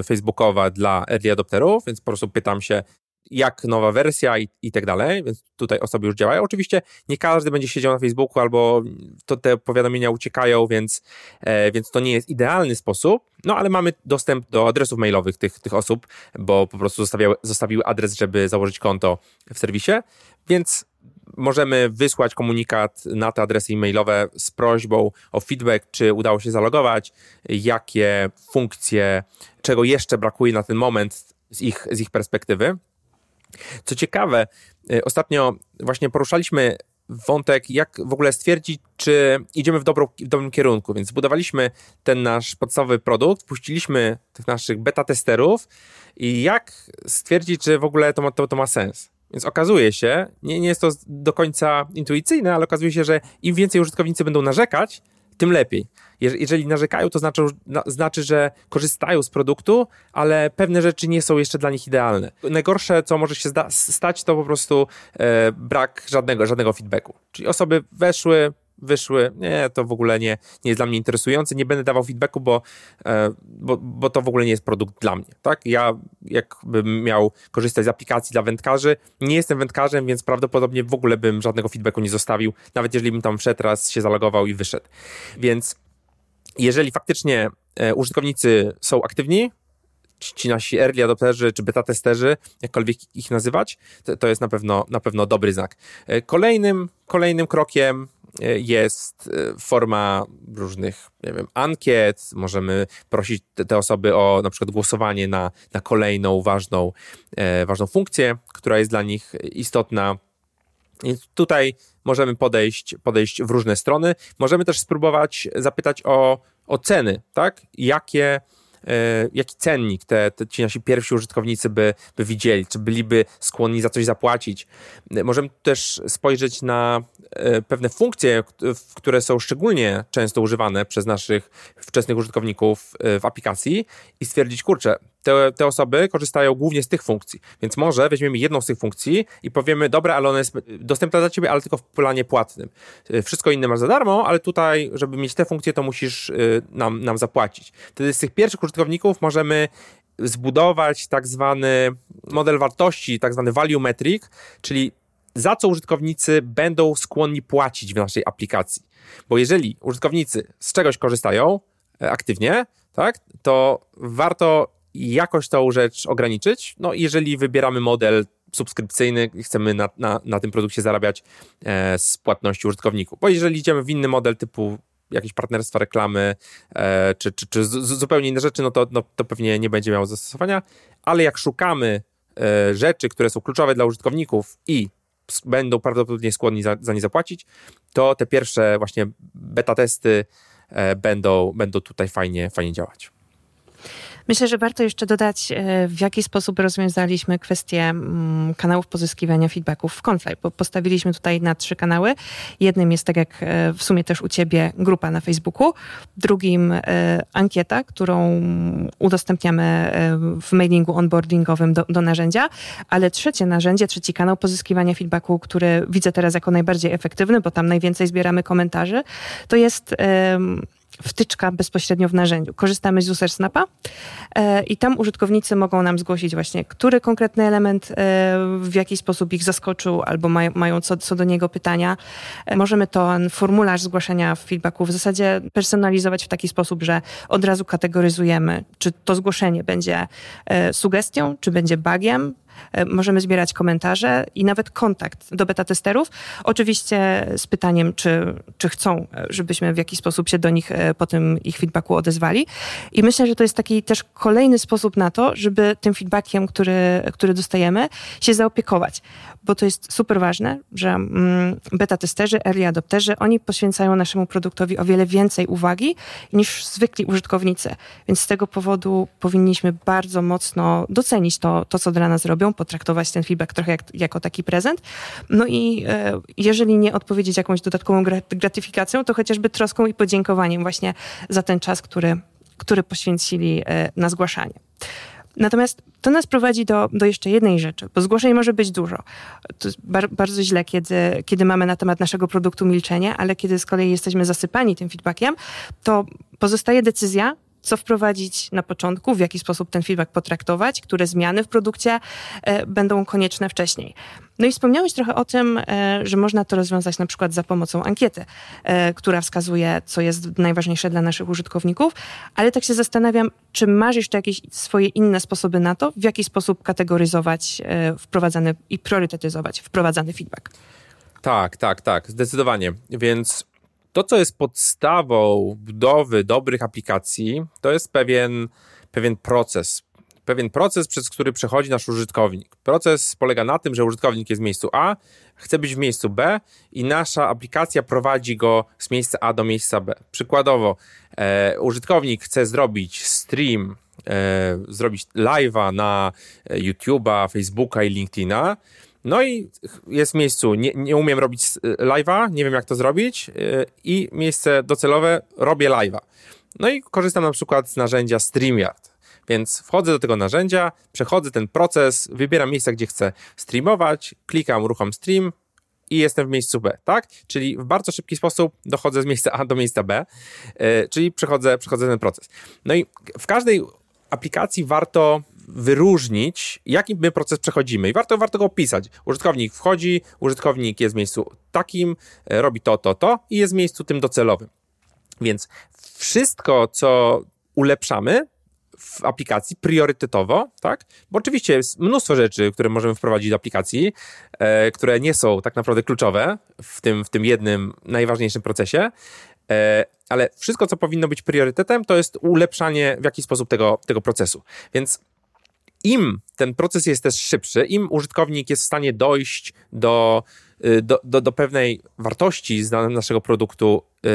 facebookowa dla early adopterów, więc po prostu pytam się, jak nowa wersja i, i tak dalej, więc tutaj osoby już działają. Oczywiście nie każdy będzie siedział na Facebooku albo to te powiadomienia uciekają, więc, e, więc to nie jest idealny sposób, no ale mamy dostęp do adresów mailowych tych, tych osób, bo po prostu zostawiały, zostawiły adres, żeby założyć konto w serwisie, więc możemy wysłać komunikat na te adresy e-mailowe z prośbą o feedback, czy udało się zalogować, jakie funkcje, czego jeszcze brakuje na ten moment z ich, z ich perspektywy. Co ciekawe, y, ostatnio właśnie poruszaliśmy wątek, jak w ogóle stwierdzić, czy idziemy w, dobrą, w dobrym kierunku. Więc zbudowaliśmy ten nasz podstawowy produkt, puściliśmy tych naszych beta testerów i jak stwierdzić, czy w ogóle to ma, to, to ma sens. Więc okazuje się, nie, nie jest to do końca intuicyjne, ale okazuje się, że im więcej użytkownicy będą narzekać, tym lepiej. Jeżeli narzekają, to znaczy, znaczy, że korzystają z produktu, ale pewne rzeczy nie są jeszcze dla nich idealne. Najgorsze, co może się stać, to po prostu e, brak żadnego, żadnego feedbacku. Czyli osoby weszły, wyszły, nie, to w ogóle nie, nie jest dla mnie interesujące, nie będę dawał feedbacku, bo, e, bo, bo to w ogóle nie jest produkt dla mnie, tak? Ja jakbym miał korzystać z aplikacji dla wędkarzy, nie jestem wędkarzem, więc prawdopodobnie w ogóle bym żadnego feedbacku nie zostawił, nawet jeżeli bym tam wszedł raz, się zalogował i wyszedł. Więc jeżeli faktycznie e, użytkownicy są aktywni, ci nasi early adopterzy czy beta testerzy, jakkolwiek ich nazywać, to, to jest na pewno, na pewno dobry znak. E, kolejnym, kolejnym krokiem jest e, forma różnych, nie wiem, ankiet. Możemy prosić te, osoby o na przykład głosowanie na, na kolejną ważną, e, ważną funkcję, która jest dla nich istotna. I tutaj możemy podejść, podejść w różne strony. Możemy też spróbować zapytać o, o ceny, tak? Jakie, jaki cennik te, te ci nasi pierwsi użytkownicy by, by widzieli, czy byliby skłonni za coś zapłacić. Możemy też spojrzeć na pewne funkcje, które są szczególnie często używane przez naszych wczesnych użytkowników w aplikacji i stwierdzić, kurczę, te, te osoby korzystają głównie z tych funkcji. Więc może weźmiemy jedną z tych funkcji i powiemy, dobra, ale ona jest dostępna dla ciebie, ale tylko w planie płatnym. Y, wszystko inne masz za darmo, ale tutaj, żeby mieć te funkcje, to musisz y, nam, nam zapłacić. Wtedy z tych pierwszych użytkowników możemy zbudować tak zwany model wartości, tak zwany value metric, czyli za co użytkownicy będą skłonni płacić w naszej aplikacji. Bo jeżeli użytkownicy z czegoś korzystają e, aktywnie, tak, to warto jakoś tą rzecz ograniczyć. No, jeżeli wybieramy model subskrypcyjny i chcemy na, na, na tym produkcie zarabiać e, z płatności użytkowników. Bo jeżeli idziemy w inny model typu jakieś partnerstwa, reklamy, e, czy, czy, czy z, zupełnie inne rzeczy, no to, no to pewnie nie będzie miało zastosowania, ale jak szukamy e, rzeczy, które są kluczowe dla użytkowników i będą prawdopodobnie skłonni za, za nie zapłacić, to te pierwsze właśnie beta testy e, będą, będą tutaj fajnie, fajnie działać. Myślę, że warto jeszcze dodać, e, w jaki sposób rozwiązaliśmy kwestię mm, kanałów pozyskiwania feedbacków w Confly, bo postawiliśmy tutaj na trzy kanały. Jednym jest, tak jak e, w sumie też u ciebie, grupa na Facebooku. Drugim e, ankieta, którą udostępniamy w mailingu onboardingowym do, do narzędzia. Ale trzecie narzędzie, trzeci kanał pozyskiwania feedbacku, który widzę teraz jako najbardziej efektywny, bo tam najwięcej zbieramy komentarzy, to jest wtyczka bezpośrednio w narzędziu. Korzystamy z User Snapa e, i tam użytkownicy mogą nam zgłosić właśnie, który konkretny element e, w jaki sposób ich zaskoczył albo mają, mają co, co do niego pytania. E, możemy ten formularz zgłaszania feedbacku w zasadzie personalizować w taki sposób, że od razu kategoryzujemy, czy to zgłoszenie będzie sugestią, czy będzie bugiem, E, możemy zbierać komentarze i nawet kontakt do beta testerów. Oczywiście z pytaniem, czy, czy chcą, e, żebyśmy w jakiś sposób się do nich e, po tym ich feedbacku odezwali. I myślę, że to jest taki też kolejny sposób na to, żeby tym feedbackiem, który, który dostajemy, się zaopiekować. Bo to jest super ważne, że mm, beta testerzy, early adopterzy, oni poświęcają naszemu produktowi o wiele więcej uwagi niż zwykli użytkownicy. Więc z tego powodu powinniśmy bardzo mocno docenić to, to co dla nas robią potraktować ten feedback trochę jak, jako taki prezent. No i e, jeżeli nie odpowiedzieć jakąś dodatkową gratyfikacją, to chociażby troską i podziękowaniem właśnie za ten czas, który, który poświęcili e, na zgłaszanie. Natomiast to nas prowadzi do, do jeszcze jednej rzeczy, bo zgłoszeń może być dużo. To jest bar bardzo źle, kiedy, kiedy mamy na temat naszego produktu milczenie, ale kiedy z kolei jesteśmy zasypani tym feedbackiem, to pozostaje decyzja, co wprowadzić na początku, w jaki sposób ten feedback potraktować, które zmiany w produkcie e, będą konieczne wcześniej. No i wspomniałeś trochę o tym, e, że można to rozwiązać na przykład za pomocą ankiety, e, która wskazuje, co jest najważniejsze dla naszych użytkowników, ale tak się zastanawiam, czy masz jeszcze jakieś swoje inne sposoby na to, w jaki sposób kategoryzować wprowadzany i priorytetyzować wprowadzany feedback? Tak, tak, tak, zdecydowanie. Więc to, co jest podstawą budowy dobrych aplikacji, to jest pewien, pewien proces. Pewien proces, przez który przechodzi nasz użytkownik. Proces polega na tym, że użytkownik jest w miejscu A, chce być w miejscu B i nasza aplikacja prowadzi go z miejsca A do miejsca B. Przykładowo, e, użytkownik chce zrobić stream, e, zrobić live'a na YouTube'a, Facebooka i LinkedIna no i jest w miejscu, nie, nie umiem robić live'a, nie wiem jak to zrobić yy, i miejsce docelowe, robię live'a. No i korzystam na przykład z narzędzia StreamYard. Więc wchodzę do tego narzędzia, przechodzę ten proces, wybieram miejsce, gdzie chcę streamować, klikam uruchom stream i jestem w miejscu B, tak? Czyli w bardzo szybki sposób dochodzę z miejsca A do miejsca B, yy, czyli przechodzę, przechodzę ten proces. No i w każdej aplikacji warto wyróżnić, jaki my proces przechodzimy i warto, warto go opisać. Użytkownik wchodzi, użytkownik jest w miejscu takim, e, robi to, to, to i jest w miejscu tym docelowym. Więc wszystko, co ulepszamy w aplikacji priorytetowo, tak? Bo oczywiście jest mnóstwo rzeczy, które możemy wprowadzić do aplikacji, e, które nie są tak naprawdę kluczowe w tym, w tym jednym najważniejszym procesie, e, ale wszystko, co powinno być priorytetem, to jest ulepszanie w jakiś sposób tego, tego procesu. Więc im ten proces jest też szybszy, im użytkownik jest w stanie dojść do, y, do, do, do pewnej wartości z naszego produktu y,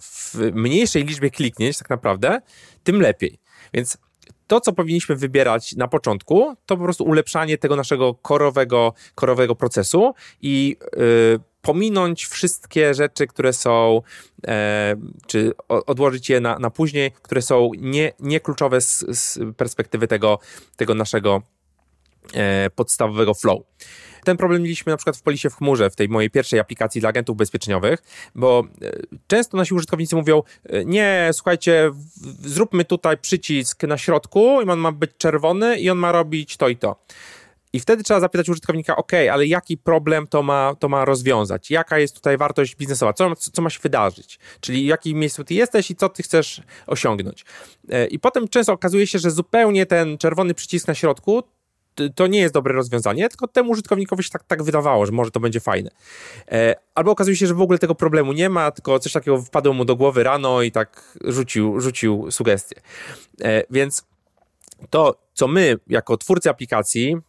w mniejszej liczbie kliknięć, tak naprawdę, tym lepiej. Więc to, co powinniśmy wybierać na początku, to po prostu ulepszanie tego naszego korowego, korowego procesu i yy, pominąć wszystkie rzeczy, które są, e, czy odłożyć je na, na później, które są nie, nie z, z perspektywy tego, tego naszego podstawowego flow. Ten problem mieliśmy na przykład w Polisie w chmurze, w tej mojej pierwszej aplikacji dla agentów ubezpieczeniowych, bo e, często nasi użytkownicy mówią, e, nie, słuchajcie, zróbmy tutaj przycisk na środku i on ma być czerwony i on ma robić to i to. I wtedy trzeba zapytać użytkownika, OK, ale jaki problem to ma, to ma rozwiązać? Jaka jest tutaj wartość biznesowa? Co, co ma się wydarzyć? Czyli w jakim miejscu ty jesteś i co ty chcesz osiągnąć? E, I potem często okazuje się, że zupełnie ten czerwony przycisk na środku to nie jest dobre rozwiązanie, tylko temu użytkownikowi się tak, tak wydawało, że może to będzie fajne. E, albo okazuje się, że w ogóle tego problemu nie ma, tylko coś takiego wpadło mu do głowy rano i tak rzucił, rzucił sugestię. E, więc to, co my, jako twórcy aplikacji, e,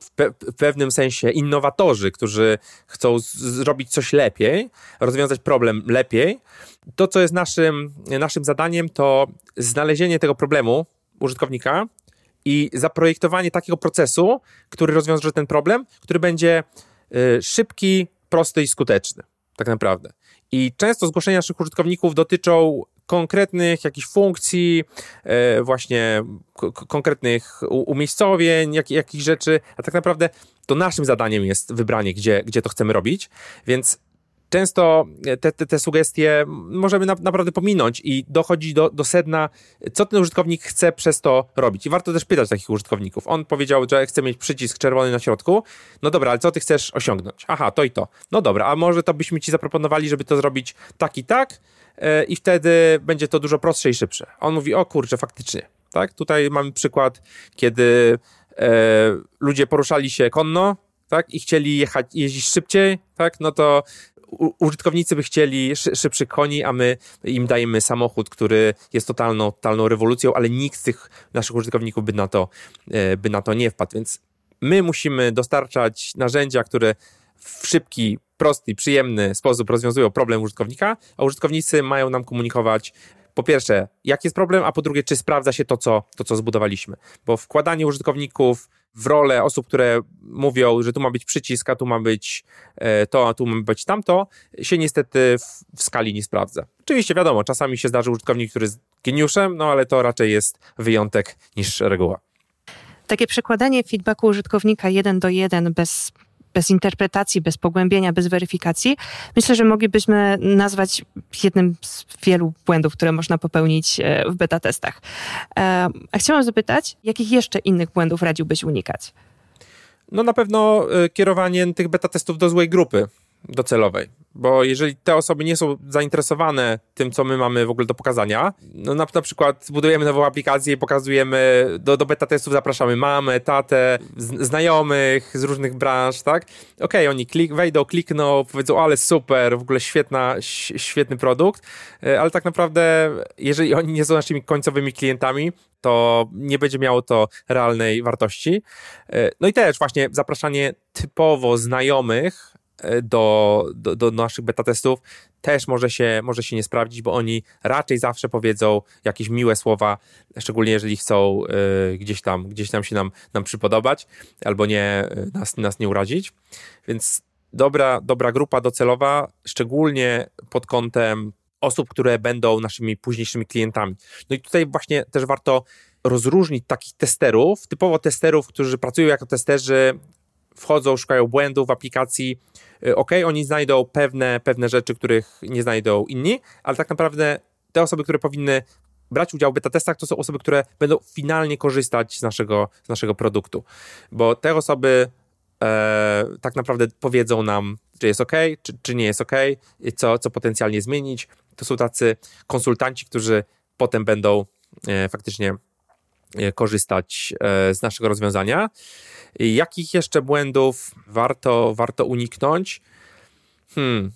w, pe w pewnym sensie innowatorzy, którzy chcą zrobić coś lepiej, rozwiązać problem lepiej, to, co jest naszym, naszym zadaniem, to znalezienie tego problemu użytkownika i zaprojektowanie takiego procesu, który rozwiąże ten problem, który będzie e, szybki, prosty i skuteczny, tak naprawdę. I często zgłoszenia naszych użytkowników dotyczą konkretnych jakichś funkcji, e, właśnie konkretnych umiejscowień, jak, jakichś rzeczy, a tak naprawdę to naszym zadaniem jest wybranie, gdzie, gdzie to chcemy robić, więc często te, te, te sugestie możemy na, naprawdę pominąć i dochodzi do, do sedna, co ten użytkownik chce przez to robić. I warto też pytać takich użytkowników. On powiedział, że chce mieć przycisk czerwony na środku. No dobra, ale co ty chcesz osiągnąć? Aha, to i to. No dobra, a może to byśmy ci zaproponowali, żeby to zrobić tak i tak, E, i wtedy będzie to dużo prostsze i szybsze. On mówi, o kurczę, faktycznie. Tak? Tutaj mamy przykład, kiedy e, ludzie poruszali się konno tak? i chcieli jechać, jeździć szybciej, tak? no to użytkownicy by chcieli szybszych koni, a my im dajemy samochód, który jest totalną, totalną rewolucją, ale nikt z tych naszych użytkowników by na to, e, by na to nie wpadł. Więc my musimy dostarczać narzędzia, które w szybki, prosty, przyjemny sposób rozwiązują problem użytkownika, a użytkownicy mają nam komunikować po pierwsze, jaki jest problem, a po drugie, czy sprawdza się to, co, to, co zbudowaliśmy. Bo wkładanie użytkowników w rolę osób, które mówią, że tu ma być przycisk, a tu ma być e, to, a tu ma być tamto, się niestety w, w skali nie sprawdza. Oczywiście wiadomo, czasami się zdarzy użytkownik, który jest geniuszem, no ale to raczej jest wyjątek niż reguła. Takie przekładanie feedbacku użytkownika jeden do jeden bez bez interpretacji, bez pogłębienia, bez weryfikacji, myślę, że moglibyśmy nazwać jednym z wielu błędów, które można popełnić e, w beta testach. E, a chciałam zapytać, jakich jeszcze innych błędów radziłbyś unikać? No na pewno e, kierowanie tych beta testów do złej grupy docelowej. Bo jeżeli te osoby nie są zainteresowane tym, co my mamy w ogóle do pokazania, no na, na przykład budujemy nową aplikację i pokazujemy, do, do beta testów zapraszamy mamę, tatę, znajomych z różnych branż, tak? Okej, okay, oni klik, wejdą, klikną, powiedzą, ale super, w ogóle świetna, świetny produkt, e, ale tak naprawdę, jeżeli oni nie są naszymi końcowymi klientami, to nie będzie miało to realnej wartości. E, no i też właśnie zapraszanie typowo znajomych do, do, do naszych beta testów też może się, może się nie sprawdzić, bo oni raczej zawsze powiedzą jakieś miłe słowa, szczególnie jeżeli chcą y, gdzieś tam, gdzieś tam się nam, nam przypodobać albo nie, y, nas, nas nie urazić. Więc dobra, dobra grupa docelowa, szczególnie pod kątem osób, które będą naszymi późniejszymi klientami. No i tutaj właśnie też warto rozróżnić takich testerów, typowo testerów, którzy pracują jako testerzy, wchodzą, szukają błędów w aplikacji. Y, ok, oni znajdą pewne, pewne rzeczy, których nie znajdą inni, ale tak naprawdę te osoby, które powinny brać udział w beta testach, to są osoby, które będą finalnie korzystać z naszego, z naszego produktu. Bo te osoby e, tak naprawdę powiedzą nam, czy jest ok, czy, czy nie jest ok, co, co potencjalnie zmienić. To są tacy konsultanci, którzy potem będą e, faktycznie korzystać e, z naszego rozwiązania. Jakich jeszcze błędów warto, warto uniknąć? Hmm.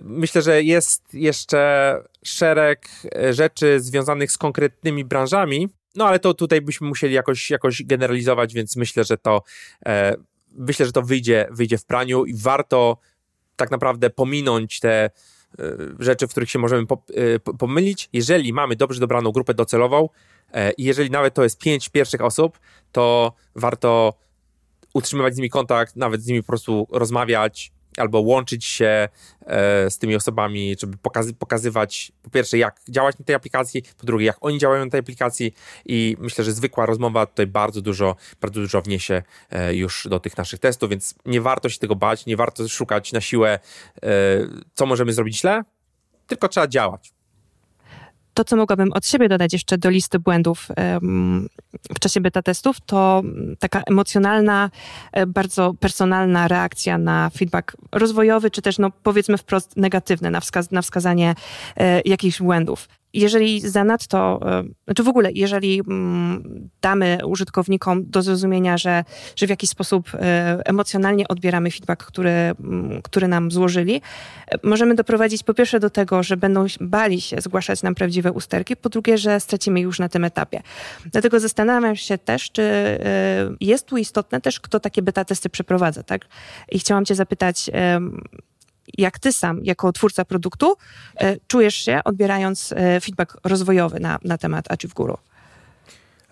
Myślę, że jest jeszcze szereg e, rzeczy związanych z konkretnymi branżami, no ale to tutaj byśmy musieli jakoś, jakoś generalizować, więc myślę, że to e, myślę, że to wyjdzie, wyjdzie w praniu i warto tak naprawdę pominąć te rzeczy, w których się możemy pomylić. Jeżeli mamy dobrze dobraną grupę docelową, E, I jeżeli nawet to jest pięć pierwszych osób, to warto utrzymywać z nimi kontakt, nawet z nimi po prostu rozmawiać, albo łączyć się e, z tymi osobami, żeby pokazy pokazywać po pierwsze, jak działać na tej aplikacji, po drugie, jak oni działają na tej aplikacji i myślę, że zwykła rozmowa tutaj bardzo dużo, bardzo dużo wniesie e, już do tych naszych testów, więc nie warto się tego bać, nie warto szukać na siłę, e, co możemy zrobić źle, tylko trzeba działać. To, co mogłabym od siebie dodać jeszcze do listy błędów w czasie beta testów, to taka emocjonalna, e, bardzo personalna reakcja na feedback rozwojowy, czy też, no, powiedzmy wprost, negatywny na, wskaz na wskazanie e, jakichś błędów jeżeli zanadto, e, znaczy w ogóle, jeżeli mm, damy użytkownikom do zrozumienia, że, że w jakiś sposób e, emocjonalnie odbieramy feedback, który, mm, który nam złożyli, e, możemy doprowadzić po pierwsze do tego, że będą bali się zgłaszać nam prawdziwe usterki, po drugie, że stracimy już na tym etapie. Dlatego zastanawiam się też, czy jest tu istotne też, kto takie beta testy przeprowadza, tak? I chciałam cię zapytać, jak ty sam, jako twórca produktu, e, czujesz się, odbierając e, feedback rozwojowy na, na temat Achieve Guru?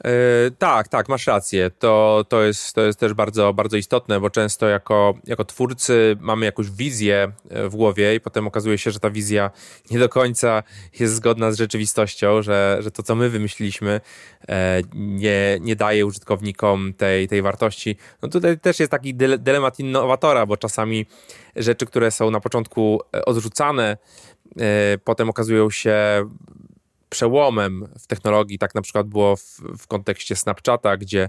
Yy, tak, tak, masz rację. To, to, jest, to jest też bardzo, bardzo istotne, bo często jako, jako twórcy mamy jakąś wizję w głowie i potem okazuje się, że ta wizja *laughs* nie do końca jest zgodna z rzeczywistością, że, że to, co my wymyśliliśmy, nie, nie daje użytkownikom tej, tej wartości. No tutaj też jest taki dylemat innowatora, bo czasami rzeczy, które są na początku e, odrzucane, e, potem okazują się przełomem w technologii. Tak na przykład było w, w kontekście Snapchata, gdzie,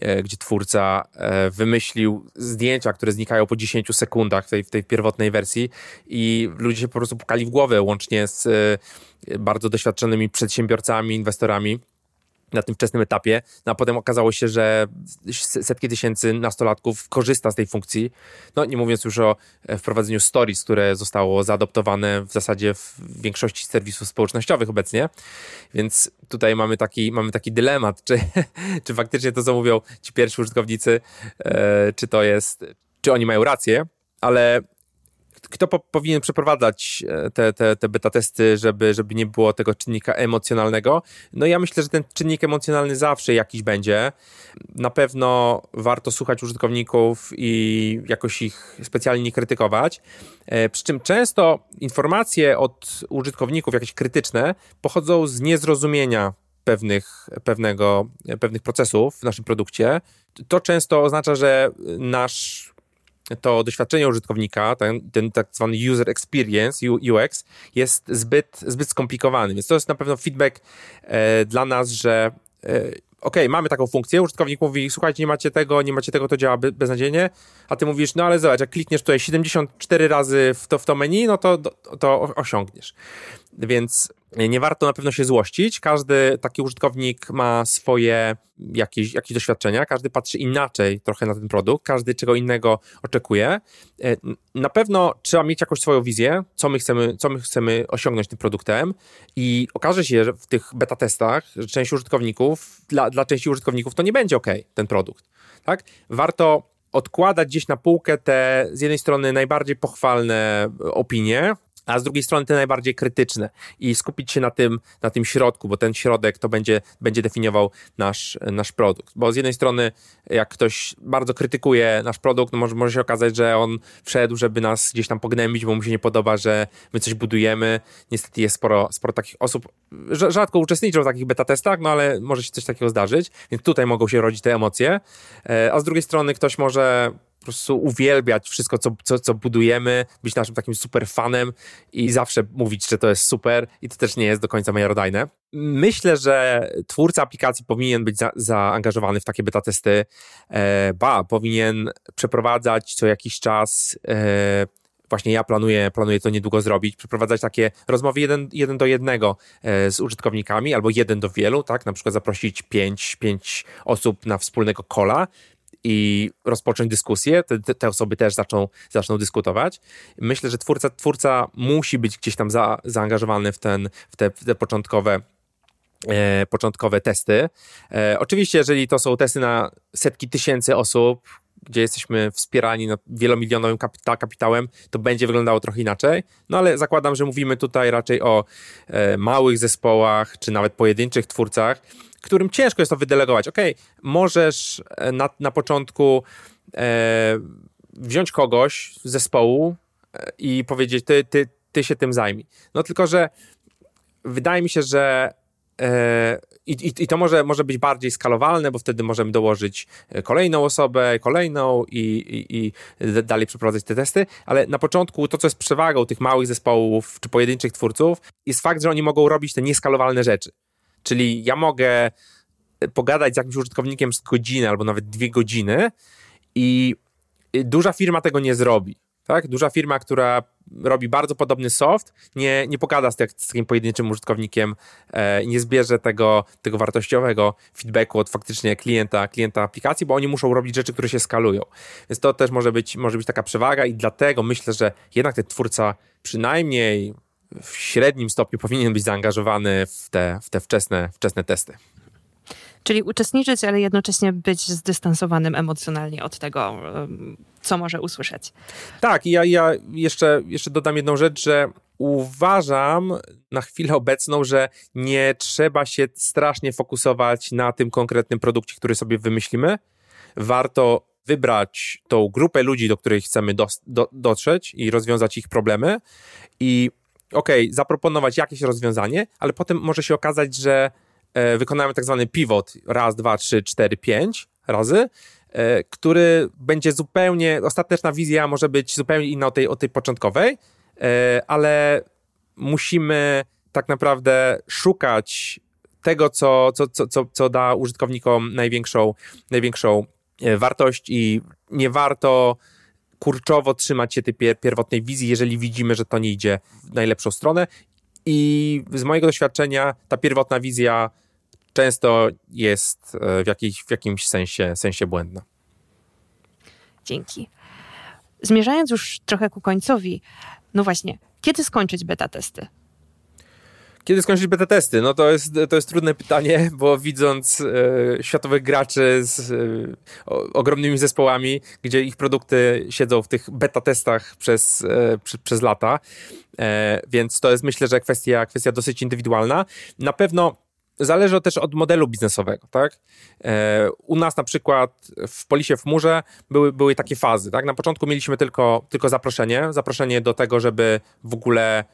e, gdzie twórca wymyślił zdjęcia, które znikają po 10 sekundach w tej, w tej pierwotnej wersji i ludzie się po prostu pukali w głowę, łącznie z bardzo doświadczonymi przedsiębiorcami, inwestorami na tym wczesnym etapie, no a potem okazało się, że setki tysięcy nastolatków korzysta z tej funkcji. No nie mówiąc już o e, wprowadzeniu stories, które zostało zaadoptowane w zasadzie w większości serwisów społecznościowych obecnie. Więc tutaj mamy taki, mamy taki dylemat, czy, *laughs* czy faktycznie to, co mówią ci pierwsi użytkownicy, e, czy to jest, czy oni mają rację, ale kto po, powinien przeprowadzać e, te, te, te beta testy, żeby, żeby nie było tego czynnika emocjonalnego? No ja myślę, że ten czynnik emocjonalny zawsze jakiś będzie. Na pewno warto słuchać użytkowników i jakoś ich specjalnie nie krytykować. E, przy czym często informacje od użytkowników, jakieś krytyczne, pochodzą z niezrozumienia pewnych, pewnego, pewnych procesów w naszym produkcie. To często oznacza, że nasz to doświadczenie użytkownika, ten, ten tak zwany user experience, UX, jest zbyt, zbyt skomplikowany. Więc to jest na pewno feedback e, dla nas, że e, OK, mamy taką funkcję, użytkownik mówi, słuchajcie, nie macie tego, nie macie tego, to działa beznadziejnie, a ty mówisz, no ale zobacz, jak klikniesz tutaj 74 razy w to, w to menu, no to, to, to osiągniesz. Więc nie warto na pewno się złościć. Każdy taki użytkownik ma swoje jakieś, jakieś doświadczenia, każdy patrzy inaczej trochę na ten produkt, każdy czego innego oczekuje. E, na pewno trzeba mieć jakąś swoją wizję, co my chcemy, co my chcemy osiągnąć tym produktem i okaże się, że w tych beta testach, że część użytkowników, dla, dla części użytkowników to nie będzie ok, ten produkt. Tak? Warto odkładać gdzieś na półkę te z jednej strony najbardziej pochwalne opinie, a z drugiej strony te najbardziej krytyczne i skupić się na tym, na tym środku, bo ten środek to będzie, będzie definiował nasz, nasz produkt. Bo z jednej strony, jak ktoś bardzo krytykuje nasz produkt, no może, może się okazać, że on wszedł, żeby nas gdzieś tam pognębić, bo mu się nie podoba, że my coś budujemy. Niestety jest sporo, sporo takich osób, rzadko uczestniczą w takich beta testach, no ale może się coś takiego zdarzyć, więc tutaj mogą się rodzić te emocje. E, a z drugiej strony ktoś może po prostu uwielbiać wszystko, co, co, co budujemy, być naszym takim super fanem i zawsze mówić, że to jest super i to też nie jest do końca miarodajne. Myślę, że twórca aplikacji powinien być za, zaangażowany w takie beta testy, e, ba, powinien przeprowadzać co jakiś czas e, właśnie ja planuję, planuję to niedługo zrobić, przeprowadzać takie rozmowy jeden, jeden do jednego e, z użytkownikami albo jeden do wielu, tak? Na przykład zaprosić pięć, pięć osób na wspólnego kola i rozpocząć dyskusję, te, te, osoby też zaczną, zaczną dyskutować. Myślę, że twórca, twórca musi być gdzieś tam za, zaangażowany w, ten, w, te, w te początkowe E, początkowe testy. E, oczywiście, jeżeli to są testy na setki tysięcy osób, gdzie jesteśmy wspierani no, wielomilionowym kapita kapitałem, to będzie wyglądało trochę inaczej. No ale zakładam, że mówimy tutaj raczej o e, małych zespołach, czy nawet pojedynczych twórcach, którym ciężko jest to wydelegować. Ok, możesz e, na, na początku e, wziąć kogoś z zespołu e, i powiedzieć, ty, ty, ty się tym zajmij. No tylko, że wydaje mi się, że e, i, i, I, to może, może być bardziej skalowalne, bo wtedy możemy dołożyć e, kolejną osobę, kolejną i, i, i, dalej przeprowadzać te testy, ale na początku to, co jest przewagą tych małych zespołów czy pojedynczych twórców, jest fakt, że oni mogą robić te nieskalowalne rzeczy. Czyli ja mogę e, pogadać z jakimś użytkownikiem z godziny albo nawet dwie godziny i duża firma tego nie zrobi. Tak? Duża firma, która robi bardzo podobny soft, nie, nie pogada z, tak, z takim pojedynczym użytkownikiem e, nie zbierze tego, tego wartościowego feedbacku od faktycznie klienta, klienta aplikacji, bo oni muszą robić rzeczy, które się skalują. Więc to też może być, może być taka przewaga i dlatego myślę, że jednak ten twórca przynajmniej w średnim stopniu powinien być zaangażowany w te, w te wczesne, wczesne testy. Czyli uczestniczyć, ale jednocześnie być zdystansowanym emocjonalnie od tego, co może usłyszeć. Tak, i ja, ja jeszcze, jeszcze dodam jedną rzecz, że uważam na chwilę obecną, że nie trzeba się strasznie fokusować na tym konkretnym produkcie, który sobie wymyślimy. Warto wybrać tą grupę ludzi, do której chcemy do, do, dotrzeć i rozwiązać ich problemy i okej, okay, zaproponować jakieś rozwiązanie, ale potem może się okazać, że wykonamy tak zwany pivot raz, dwa, trzy, cztery, pięć razy, e, który będzie zupełnie, ostateczna wizja może być zupełnie inna od tej, od tej początkowej, e, ale musimy tak naprawdę szukać tego, co, co, co, co, da użytkownikom największą, największą wartość i nie warto kurczowo trzymać się tej pier pierwotnej wizji, jeżeli widzimy, że to nie idzie w najlepszą stronę. I z mojego doświadczenia ta pierwotna wizja często jest e, w, jakiejś, w jakimś sensie, sensie błędna. Dzięki. Zmierzając już trochę ku końcowi, no właśnie, kiedy skończyć beta testy? Kiedy skończyć beta testy? No to jest, to jest trudne pytanie, bo widząc e, światowych graczy z e, ogromnymi zespołami, gdzie ich produkty siedzą w tych beta testach przez, e, przy, przez lata, e, więc to jest myślę, że kwestia, kwestia dosyć indywidualna. Na pewno zależy też od modelu biznesowego, tak? E, u nas na przykład w Polisie w Murze były, były takie fazy, tak? Na początku mieliśmy tylko, tylko zaproszenie, zaproszenie do tego, żeby w ogóle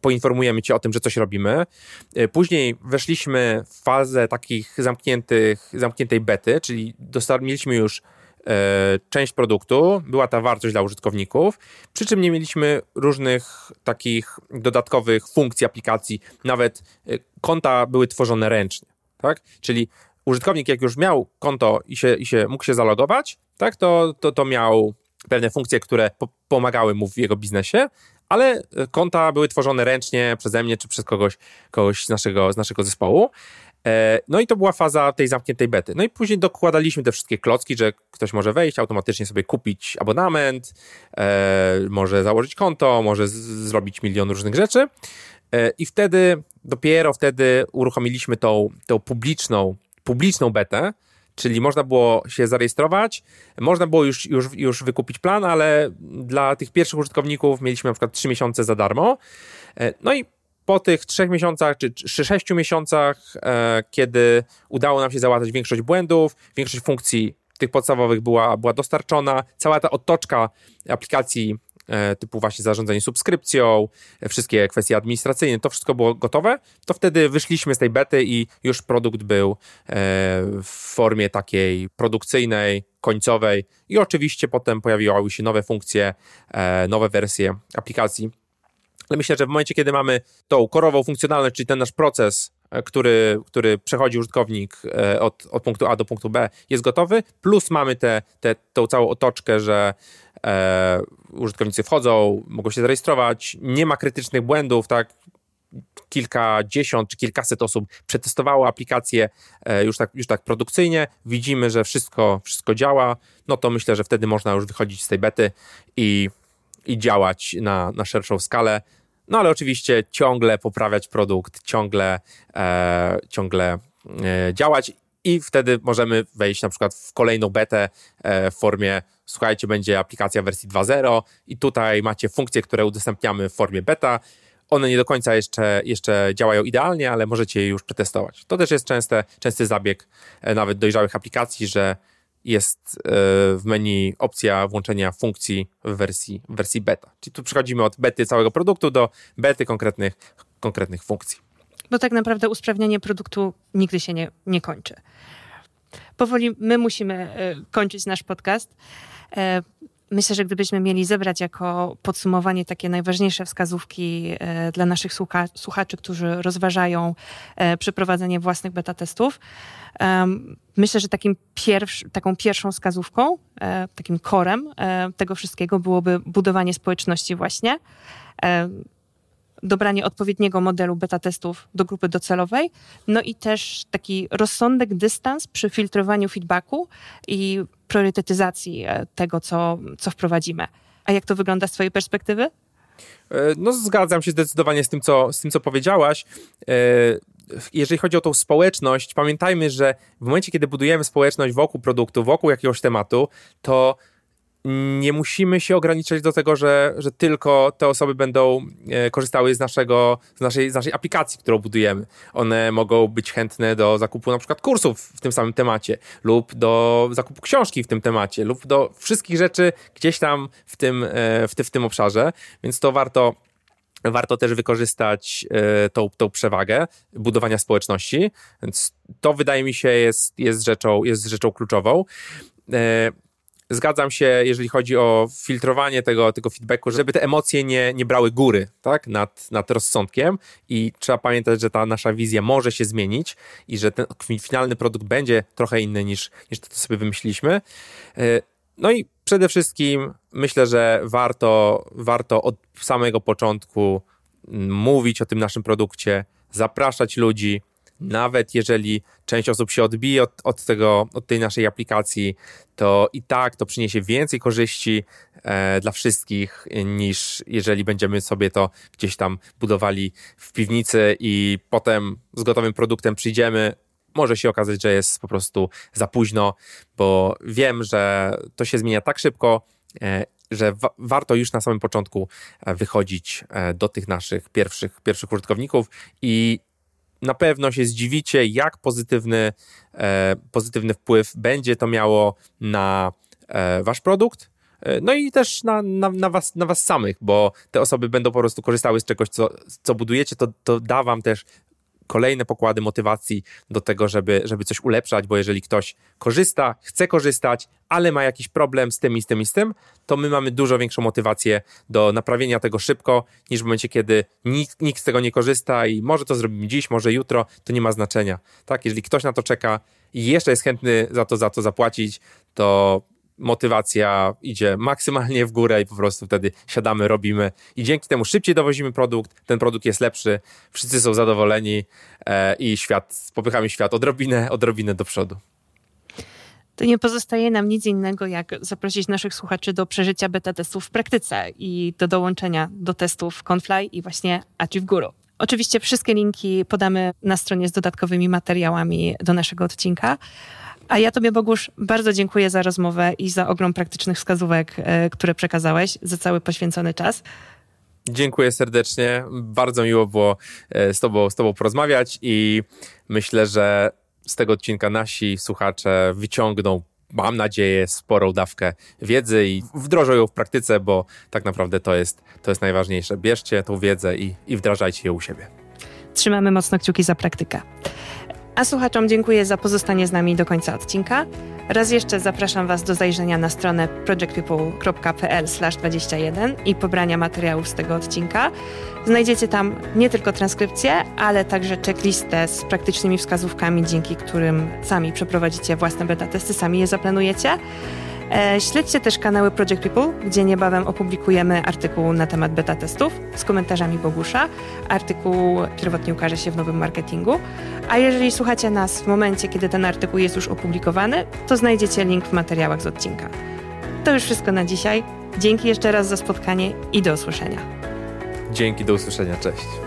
poinformujemy cię o tym, że coś robimy. E, później weszliśmy w fazę takich zamkniętych, zamkniętej bety, czyli mieliśmy już e, część produktu, była ta wartość dla użytkowników, przy czym nie mieliśmy różnych takich dodatkowych funkcji aplikacji, nawet e, konta były tworzone ręcznie, tak? Czyli użytkownik jak już miał konto i się, i się mógł się zalogować, tak, to, to, to miał pewne funkcje, które po pomagały mu w jego biznesie, ale e, konta były tworzone ręcznie przeze mnie czy przez kogoś, kogoś z, naszego, z naszego zespołu. E, no i to była faza tej zamkniętej bety. No i później dokładaliśmy te wszystkie klocki, że ktoś może wejść, automatycznie sobie kupić abonament, e, może założyć konto, może zrobić milion różnych rzeczy. I wtedy, dopiero wtedy uruchomiliśmy tą, tą publiczną, publiczną betę, czyli można było się zarejestrować, można było już, już, już wykupić plan, ale dla tych pierwszych użytkowników mieliśmy na przykład 3 miesiące za darmo. E, no i po tych trzech miesiącach czy, czy sześciu miesiącach, e, kiedy udało nam się załatwić większość błędów, większość funkcji tych podstawowych była, była dostarczona, cała ta otoczka aplikacji typu właśnie zarządzanie subskrypcją, e, wszystkie kwestie administracyjne, to wszystko było gotowe, to wtedy wyszliśmy z tej bety i już produkt był e, w formie takiej produkcyjnej, końcowej i oczywiście potem pojawiły się nowe funkcje, nowe wersje aplikacji. Ale myślę, że w momencie, kiedy mamy tą korową funkcjonalność, czyli ten nasz proces który, który przechodzi użytkownik od, od punktu A do punktu B, jest gotowy, plus mamy tę te, te, tą całą otoczkę, że e, użytkownicy wchodzą, mogą się zarejestrować, nie ma krytycznych błędów, tak? Kilkadziesiąt czy kilkaset osób przetestowało aplikację e, już tak, już tak produkcyjnie, widzimy, że wszystko, wszystko działa, no to myślę, że wtedy można już wychodzić z tej bety i, i działać na, na szerszą skalę. No ale oczywiście ciągle poprawiać produkt, ciągle, e, ciągle e, działać i wtedy możemy wejść na przykład w kolejną betę w formie słuchajcie, będzie aplikacja wersji 2.0 i tutaj macie funkcje, które udostępniamy w formie beta. One nie do końca jeszcze, jeszcze działają idealnie, ale możecie je już przetestować. To też jest częste, częsty zabieg nawet dojrzałych aplikacji, że jest w menu opcja włączenia funkcji w wersji, wersji beta. Czyli tu przechodzimy od bety całego produktu do bety konkretnych, konkretnych funkcji. Bo tak naprawdę usprawnianie produktu nigdy się nie, nie kończy. Powoli my musimy e, kończyć nasz podcast. E, myślę, że gdybyśmy mieli zebrać jako podsumowanie takie najważniejsze wskazówki e, dla naszych słucha słuchaczy, którzy rozważają przeprowadzenie własnych beta testów, myślę, że takim taką pierwszą wskazówką, takim korem tego wszystkiego byłoby budowanie społeczności właśnie dobranie odpowiedniego modelu beta testów do grupy docelowej, no i też taki rozsądek, dystans przy filtrowaniu feedbacku i priorytetyzacji e, tego, co, co wprowadzimy. A jak to wygląda z Twojej perspektywy? E, no, zgadzam się zdecydowanie z tym, co, z tym, co powiedziałaś. E, jeżeli chodzi o tą społeczność, pamiętajmy, że w momencie, kiedy budujemy społeczność wokół produktu, wokół jakiegoś tematu, to nie musimy się ograniczać do tego, że, że tylko te osoby będą e, korzystały z, naszego, z, naszej, z naszej aplikacji, którą budujemy. One mogą być chętne do zakupu na przykład kursów w tym samym temacie, lub do zakupu książki w tym temacie, lub do wszystkich rzeczy gdzieś tam w tym, e, w, ty, w tym obszarze, więc to warto warto też wykorzystać e, tą, tą przewagę budowania społeczności, więc to wydaje mi się jest, jest, rzeczą, jest rzeczą kluczową. Zgadzam się, jeżeli chodzi o filtrowanie tego, tego feedbacku, żeby te emocje nie, nie brały góry tak, nad, nad rozsądkiem i trzeba pamiętać, że ta nasza wizja może się zmienić i że ten finalny produkt będzie trochę inny niż, niż to, co sobie wymyśliliśmy. E, no i przede wszystkim myślę, że warto, warto od samego początku mówić o tym naszym produkcie, zapraszać ludzi, nawet jeżeli część osób się odbije od, od, tego, od tej naszej aplikacji, to i tak to przyniesie więcej korzyści e, dla wszystkich, niż jeżeli będziemy sobie to gdzieś tam budowali w piwnicy i potem z gotowym produktem przyjdziemy. Może się okazać, że jest po prostu za późno, bo wiem, że to się zmienia tak szybko, e, że wa warto już na samym początku e, wychodzić e, do tych naszych pierwszych, pierwszych użytkowników i na pewno się zdziwicie, jak pozytywny, e, pozytywny wpływ będzie to miało na e, wasz produkt. E, no i też na, na, na, was, na was samych, bo te osoby będą po prostu korzystały z czegoś, co, co budujecie, to, to da wam też kolejne pokłady motywacji do tego, żeby, żeby coś ulepszać, bo jeżeli ktoś korzysta, chce korzystać, ale ma jakiś problem z tym i z tym i z tym, to my mamy dużo większą motywację do naprawienia tego szybko, niż w momencie, kiedy nikt, nikt z tego nie korzysta i może to zrobimy dziś, może jutro, to nie ma znaczenia. Tak, jeżeli ktoś na to czeka i jeszcze jest chętny za to, za to zapłacić, to motywacja idzie maksymalnie w górę i po prostu wtedy siadamy, robimy i dzięki temu szybciej dowozimy produkt, ten produkt jest lepszy, wszyscy są zadowoleni e, i świat, popychamy świat odrobinę, odrobinę do przodu. To nie pozostaje nam nic innego, jak zaprosić naszych słuchaczy do przeżycia beta testów w praktyce i do dołączenia do testów Confly i właśnie Achieve Guru. Oczywiście wszystkie linki podamy na stronie z dodatkowymi materiałami do naszego odcinka. A ja Tobie, Bogusz, bardzo dziękuję za rozmowę i za ogrom praktycznych wskazówek, e, które przekazałeś, za cały poświęcony czas. Dziękuję serdecznie. Bardzo miło było e, z tobą, z tobą porozmawiać i myślę, że z tego odcinka nasi słuchacze wyciągną, mam nadzieję, sporą dawkę wiedzy i wdrożą ją w praktyce, bo tak naprawdę to jest, to jest najważniejsze. Bierzcie tą wiedzę i, i wdrażajcie ją u siebie. Trzymamy mocno kciuki za praktykę. A słuchaczom dziękuję za pozostanie z nami do końca odcinka. Raz jeszcze zapraszam Was do zajrzenia na stronę projectpeople.pl/21 i pobrania materiałów z tego odcinka. Znajdziecie tam nie tylko transkrypcję, ale także checklistę z praktycznymi wskazówkami, dzięki którym sami przeprowadzicie własne beta testy, sami je zaplanujecie. E, śledźcie też kanały Project People, gdzie niebawem opublikujemy artykuł na temat beta testów z komentarzami Bogusza. Artykuł pierwotnie ukaże się w nowym marketingu. A jeżeli słuchacie nas w momencie, kiedy ten artykuł jest już opublikowany, to znajdziecie link w materiałach z odcinka. To już wszystko na dzisiaj. Dzięki jeszcze raz za spotkanie i do usłyszenia. Dzięki, do usłyszenia. Cześć.